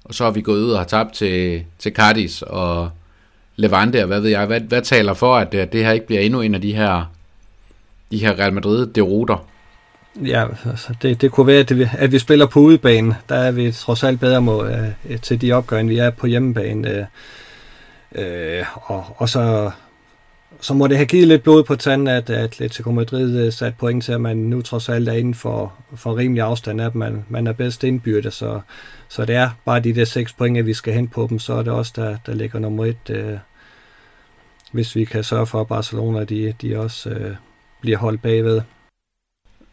og så har vi gået ud og har tabt til, til Cardis, og Levante, og hvad ved jeg, hvad, hvad taler for, at det, det her ikke bliver endnu en af de her, de her Real Madrid-deruter? Ja, altså det, det kunne være, at, det, at vi spiller på udebane. Der er vi trods alt bedre mod, uh, til de opgør, end vi er på hjemmebane. Uh, Øh, og, og så, så må det have givet lidt blod på tanden, at Atletico Madrid øh, satte point til, at man nu trods alt er inden for, for rimelig afstand, at man, man er bedst indbyrde. Så, så det er bare de der seks point, at vi skal hen på dem, så er det også der, der ligger nummer et. Øh, hvis vi kan sørge for, at Barcelona de, de også øh, bliver holdt bagved.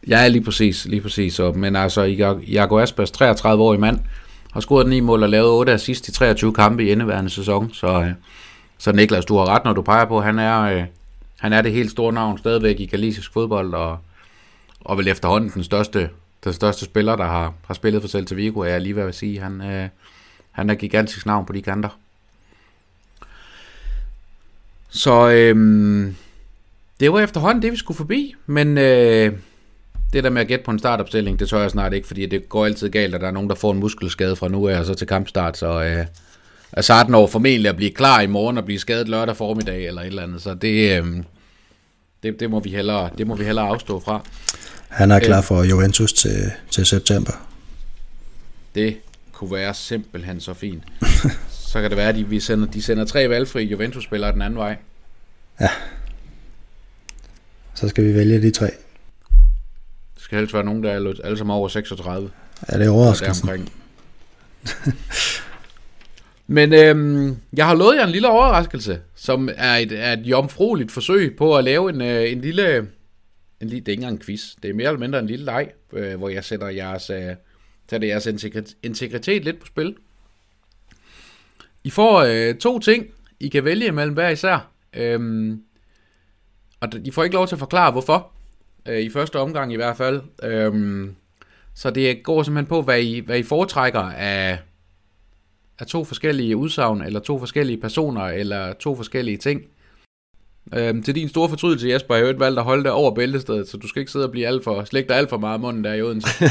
Ja, lige præcis, lige præcis. Og, men altså, Iago Aspas, 33 år i mand, har scoret 9 mål og lavet 8 assist i 23 kampe i indeværende sæson. Så, øh, så Niklas, du har ret, når du peger på, han er, øh, han er det helt store navn stadigvæk i galisisk fodbold, og, og vel efterhånden den største, den største spiller, der har, har spillet for Celta Vigo, er jeg lige ved at sige. Han, øh, han er gigantisk navn på de kanter. Så øhm, det var efterhånden det, vi skulle forbi, men øh, det der med at gætte på en startopstilling, det tør jeg snart ikke, fordi det går altid galt, at der er nogen, der får en muskelskade fra nu af og så til kampstart, så øh, Azard når formentlig at blive klar i morgen og blive skadet lørdag formiddag eller et eller andet, så det, øh, det, det, må vi hellere, det må vi hellere afstå fra. Han er klar øh. for Juventus til, til september. Det kunne være simpelthen så fint. så kan det være, at de, vi sender, de sender tre valgfri Juventus-spillere den anden vej. Ja. Så skal vi vælge de tre skal helst være nogen, der er alle sammen over 36. Ja, det er overraskende. Men øhm, jeg har lovet jer en lille overraskelse, som er et, er et jomfrueligt forsøg på at lave en, øh, en lille... En lille, det er ikke engang en quiz. Det er mere eller mindre en lille leg, øh, hvor jeg sætter jeres, øh, sætter jeres integritet lidt på spil. I får øh, to ting, I kan vælge imellem hver især. Øhm, og I får ikke lov til at forklare, hvorfor øh, i første omgang i hvert fald. Øhm, så det går simpelthen på, hvad I, hvad I foretrækker af, af to forskellige udsagn, eller to forskellige personer, eller to forskellige ting. Øhm, til din store fortrydelse, Jesper, jeg har jo valgt at holde dig over bæltestedet, så du skal ikke sidde og blive alt for, slægte dig alt for meget af munden der i Odense.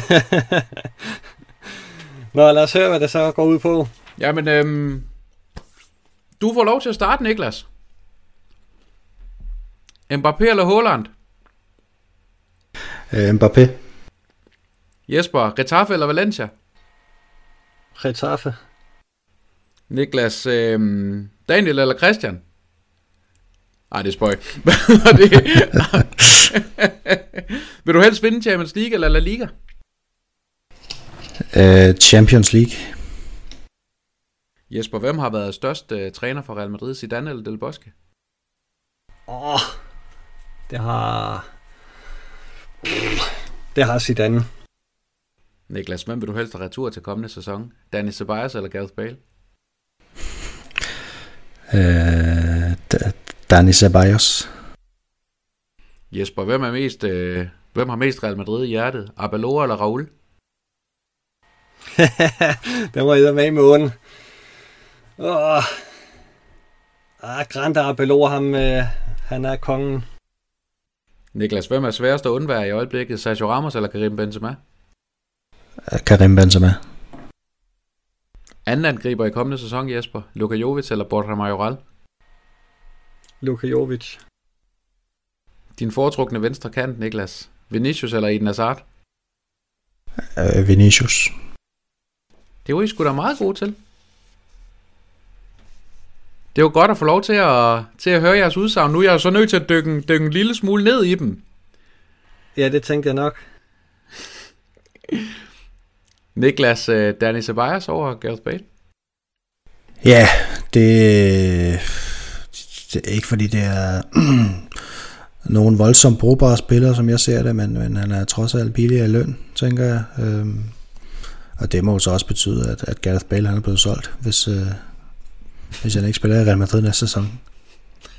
Nå, lad os høre, hvad det så går ud på. Jamen, øhm, du får lov til at starte, Niklas. Mbappé eller Haaland? Øh, Mbappé. Jesper, Retaffe eller Valencia? Retaffe. Niklas, øh, Daniel eller Christian? Nej, det er spøj. det... Vil du helst vinde Champions League eller La Liga? Uh, Champions League. Jesper, hvem har været størst uh, træner for Real Madrid, Zidane eller Del Bosque? Åh, oh, det har det har Zidane. Niklas, hvem vil du helst have retur til kommende sæson? Danny Ceballos eller Gareth Bale? Uh, Danny Ceballos. Jesper, hvem, er mest, uh, hvem har mest Real Madrid i hjertet? Abelora eller Raul? den var jeg med i månen. Åh. Ah, Grant Abelora, ham, uh, han er kongen. Niklas, hvem er sværest at undvære i øjeblikket? Sergio Ramos eller Karim Benzema? Karim Benzema. Anden angriber i kommende sæson, Jesper. Luka Jovic eller Borja Majoral? Luka Jovic. Din foretrukne venstre kant, Niklas. Vinicius eller Eden Hazard? Uh, Vinicius. Det var I sgu da meget gode til. Det var godt at få lov til at, til at høre jeres udsagn. Nu er jeg så nødt til at dykke, dykke en lille smule ned i dem. Ja, det tænkte jeg nok. Niklas, uh, Danny Ceballos over Gareth Bale? Ja, det, det er ikke fordi det er nogen voldsomt brugbare spillere, som jeg ser det, men, men han er trods alt billigere i løn, tænker jeg. Øhm, og det må jo så også betyde, at, at Gareth Bale han er blevet solgt, hvis, øh, hvis han ikke spiller i Real Madrid næste sæson.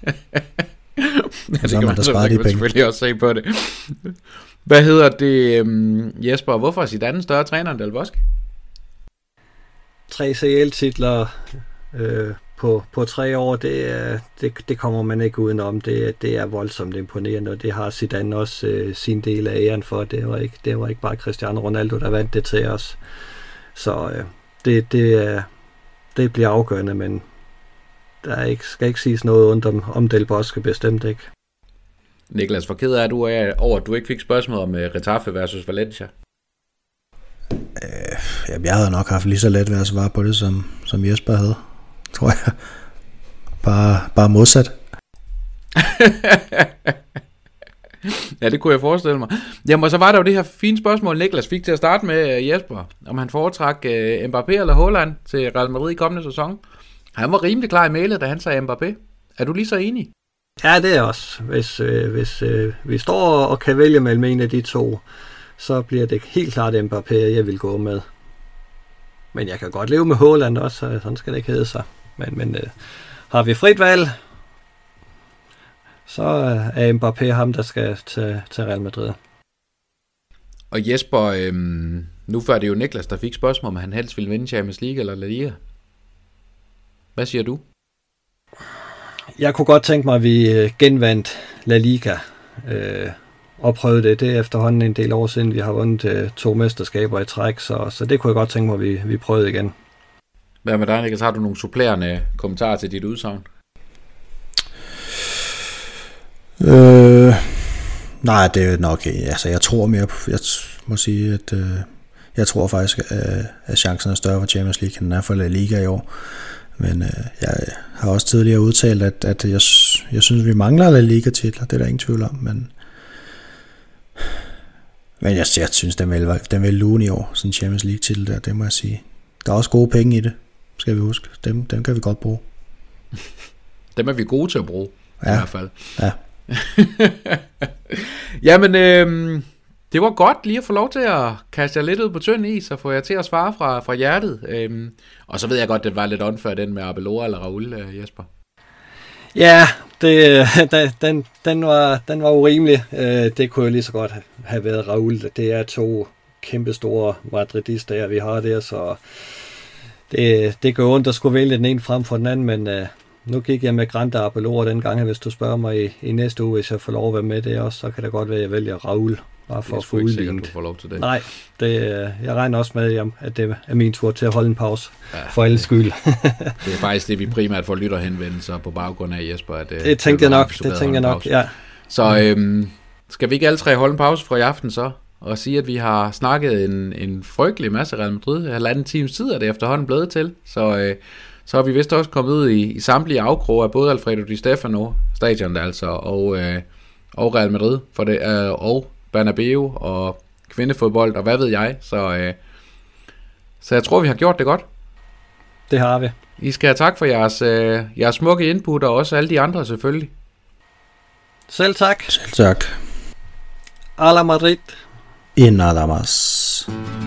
ja, det så kan man de penge. selvfølgelig også se på det. Hvad hedder det, um, Jesper? Hvorfor er Zidane større træner end Del Bosque? Tre CL-titler øh, på, på tre år, det, er, det, det kommer man ikke udenom. Det, det er voldsomt imponerende, og det har Zidane også øh, sin del af æren for. Det var, ikke, det var ikke bare Cristiano Ronaldo, der vandt det til os. Så øh, det, det, det bliver afgørende, men der er ikke, skal ikke siges noget ondt om, om Del Bosque, bestemt ikke. Niklas, hvor ked er du af, over, at du ikke fik spørgsmål om uh, Retaffe versus Valencia? Øh, jamen, jeg havde nok haft lige så let ved at svare på det, som, som Jesper havde, tror jeg. Bare, bare modsat. ja, det kunne jeg forestille mig. Jamen, og så var der jo det her fine spørgsmål, Niklas fik til at starte med uh, Jesper, om han foretrak uh, Mbappé eller Holland til Real Madrid i kommende sæson. Han var rimelig klar i mailet, da han sagde Mbappé. Er du lige så enig? Ja, det er også. Hvis, øh, hvis øh, vi står og kan vælge mellem en af de to, så bliver det helt klart Mbappé, jeg vil gå med. Men jeg kan godt leve med Håland også, så sådan skal det ikke hedde sig. Men, men øh, har vi frit valg, så er Mbappé ham, der skal til, til Real Madrid. Og Jesper, øhm, nu før det jo Niklas, der fik spørgsmål, om han helst ville vinde Champions League eller La Liga. Hvad siger du? Jeg kunne godt tænke mig, at vi øh, genvandt La Liga øh, og prøvede det. Det er efterhånden en del år siden, vi har vundet øh, to mesterskaber i træk, så, så det kunne jeg godt tænke mig, at vi, vi prøvede igen. Hvad med dig, Niklas? Har du nogle supplerende kommentarer til dit udsagn? Øh, nej, det er nok Altså, jeg tror mere på... Jeg må sige, at... Øh, jeg tror faktisk, at, at chancen er større for Champions League, end den er for La Liga i år. Men øh, jeg har også tidligere udtalt, at, at jeg, jeg synes, vi mangler La Liga-titler. Det er der ingen tvivl om, men... Men jeg, jeg synes, den vil, den vil lune i år, sådan en Champions League-titel der, det må jeg sige. Der er også gode penge i det, skal vi huske. Dem, dem kan vi godt bruge. dem er vi gode til at bruge, ja. i hvert fald. Ja. Jamen, øh, det var godt lige at få lov til at kaste jer lidt ud på tynd is, og få jer til at svare fra, fra hjertet. Øhm, og så ved jeg godt, det var lidt unfair, den med Abelora eller Raul, øh, Jesper. Ja, det, den, den, var, den var urimelig. Øh, det kunne jo lige så godt have været Raul. Det er to kæmpe store madridister, vi har der, så det, det går ondt at skulle vælge den ene frem for den anden, men øh, nu gik jeg med Grande Abelora den gang, hvis du spørger mig i, i næste uge, hvis jeg får lov at være med det også, så kan det godt være, at jeg vælger Raul. Bare for at få udlignet. du får lov til det. Nej, det, jeg regner også med, at det er min tur til at holde en pause. Ja, for alle skyld. det er faktisk det, vi primært får lytterhenvendelser på baggrund af, Jesper. At, det tænker jeg nok, det tænker jeg nok, ja. Så øhm, skal vi ikke alle tre holde en pause for i aften så? Og sige, at vi har snakket en, en frygtelig masse Real Madrid. Halvanden times tid er det efterhånden blevet til. Så, øh, så har vi vist også kommet ud i, i samtlige afkroge af både Alfredo Di Stefano, stadion altså, og, øh, og Real Madrid, for det, øh, og Bernabeu og kvindefodbold og hvad ved jeg. Så, øh, så jeg tror, vi har gjort det godt. Det har vi. I skal have tak for jeres, øh, jeres smukke input, og også alle de andre selvfølgelig. Selv tak. Selv tak. A la Madrid. Y nada más.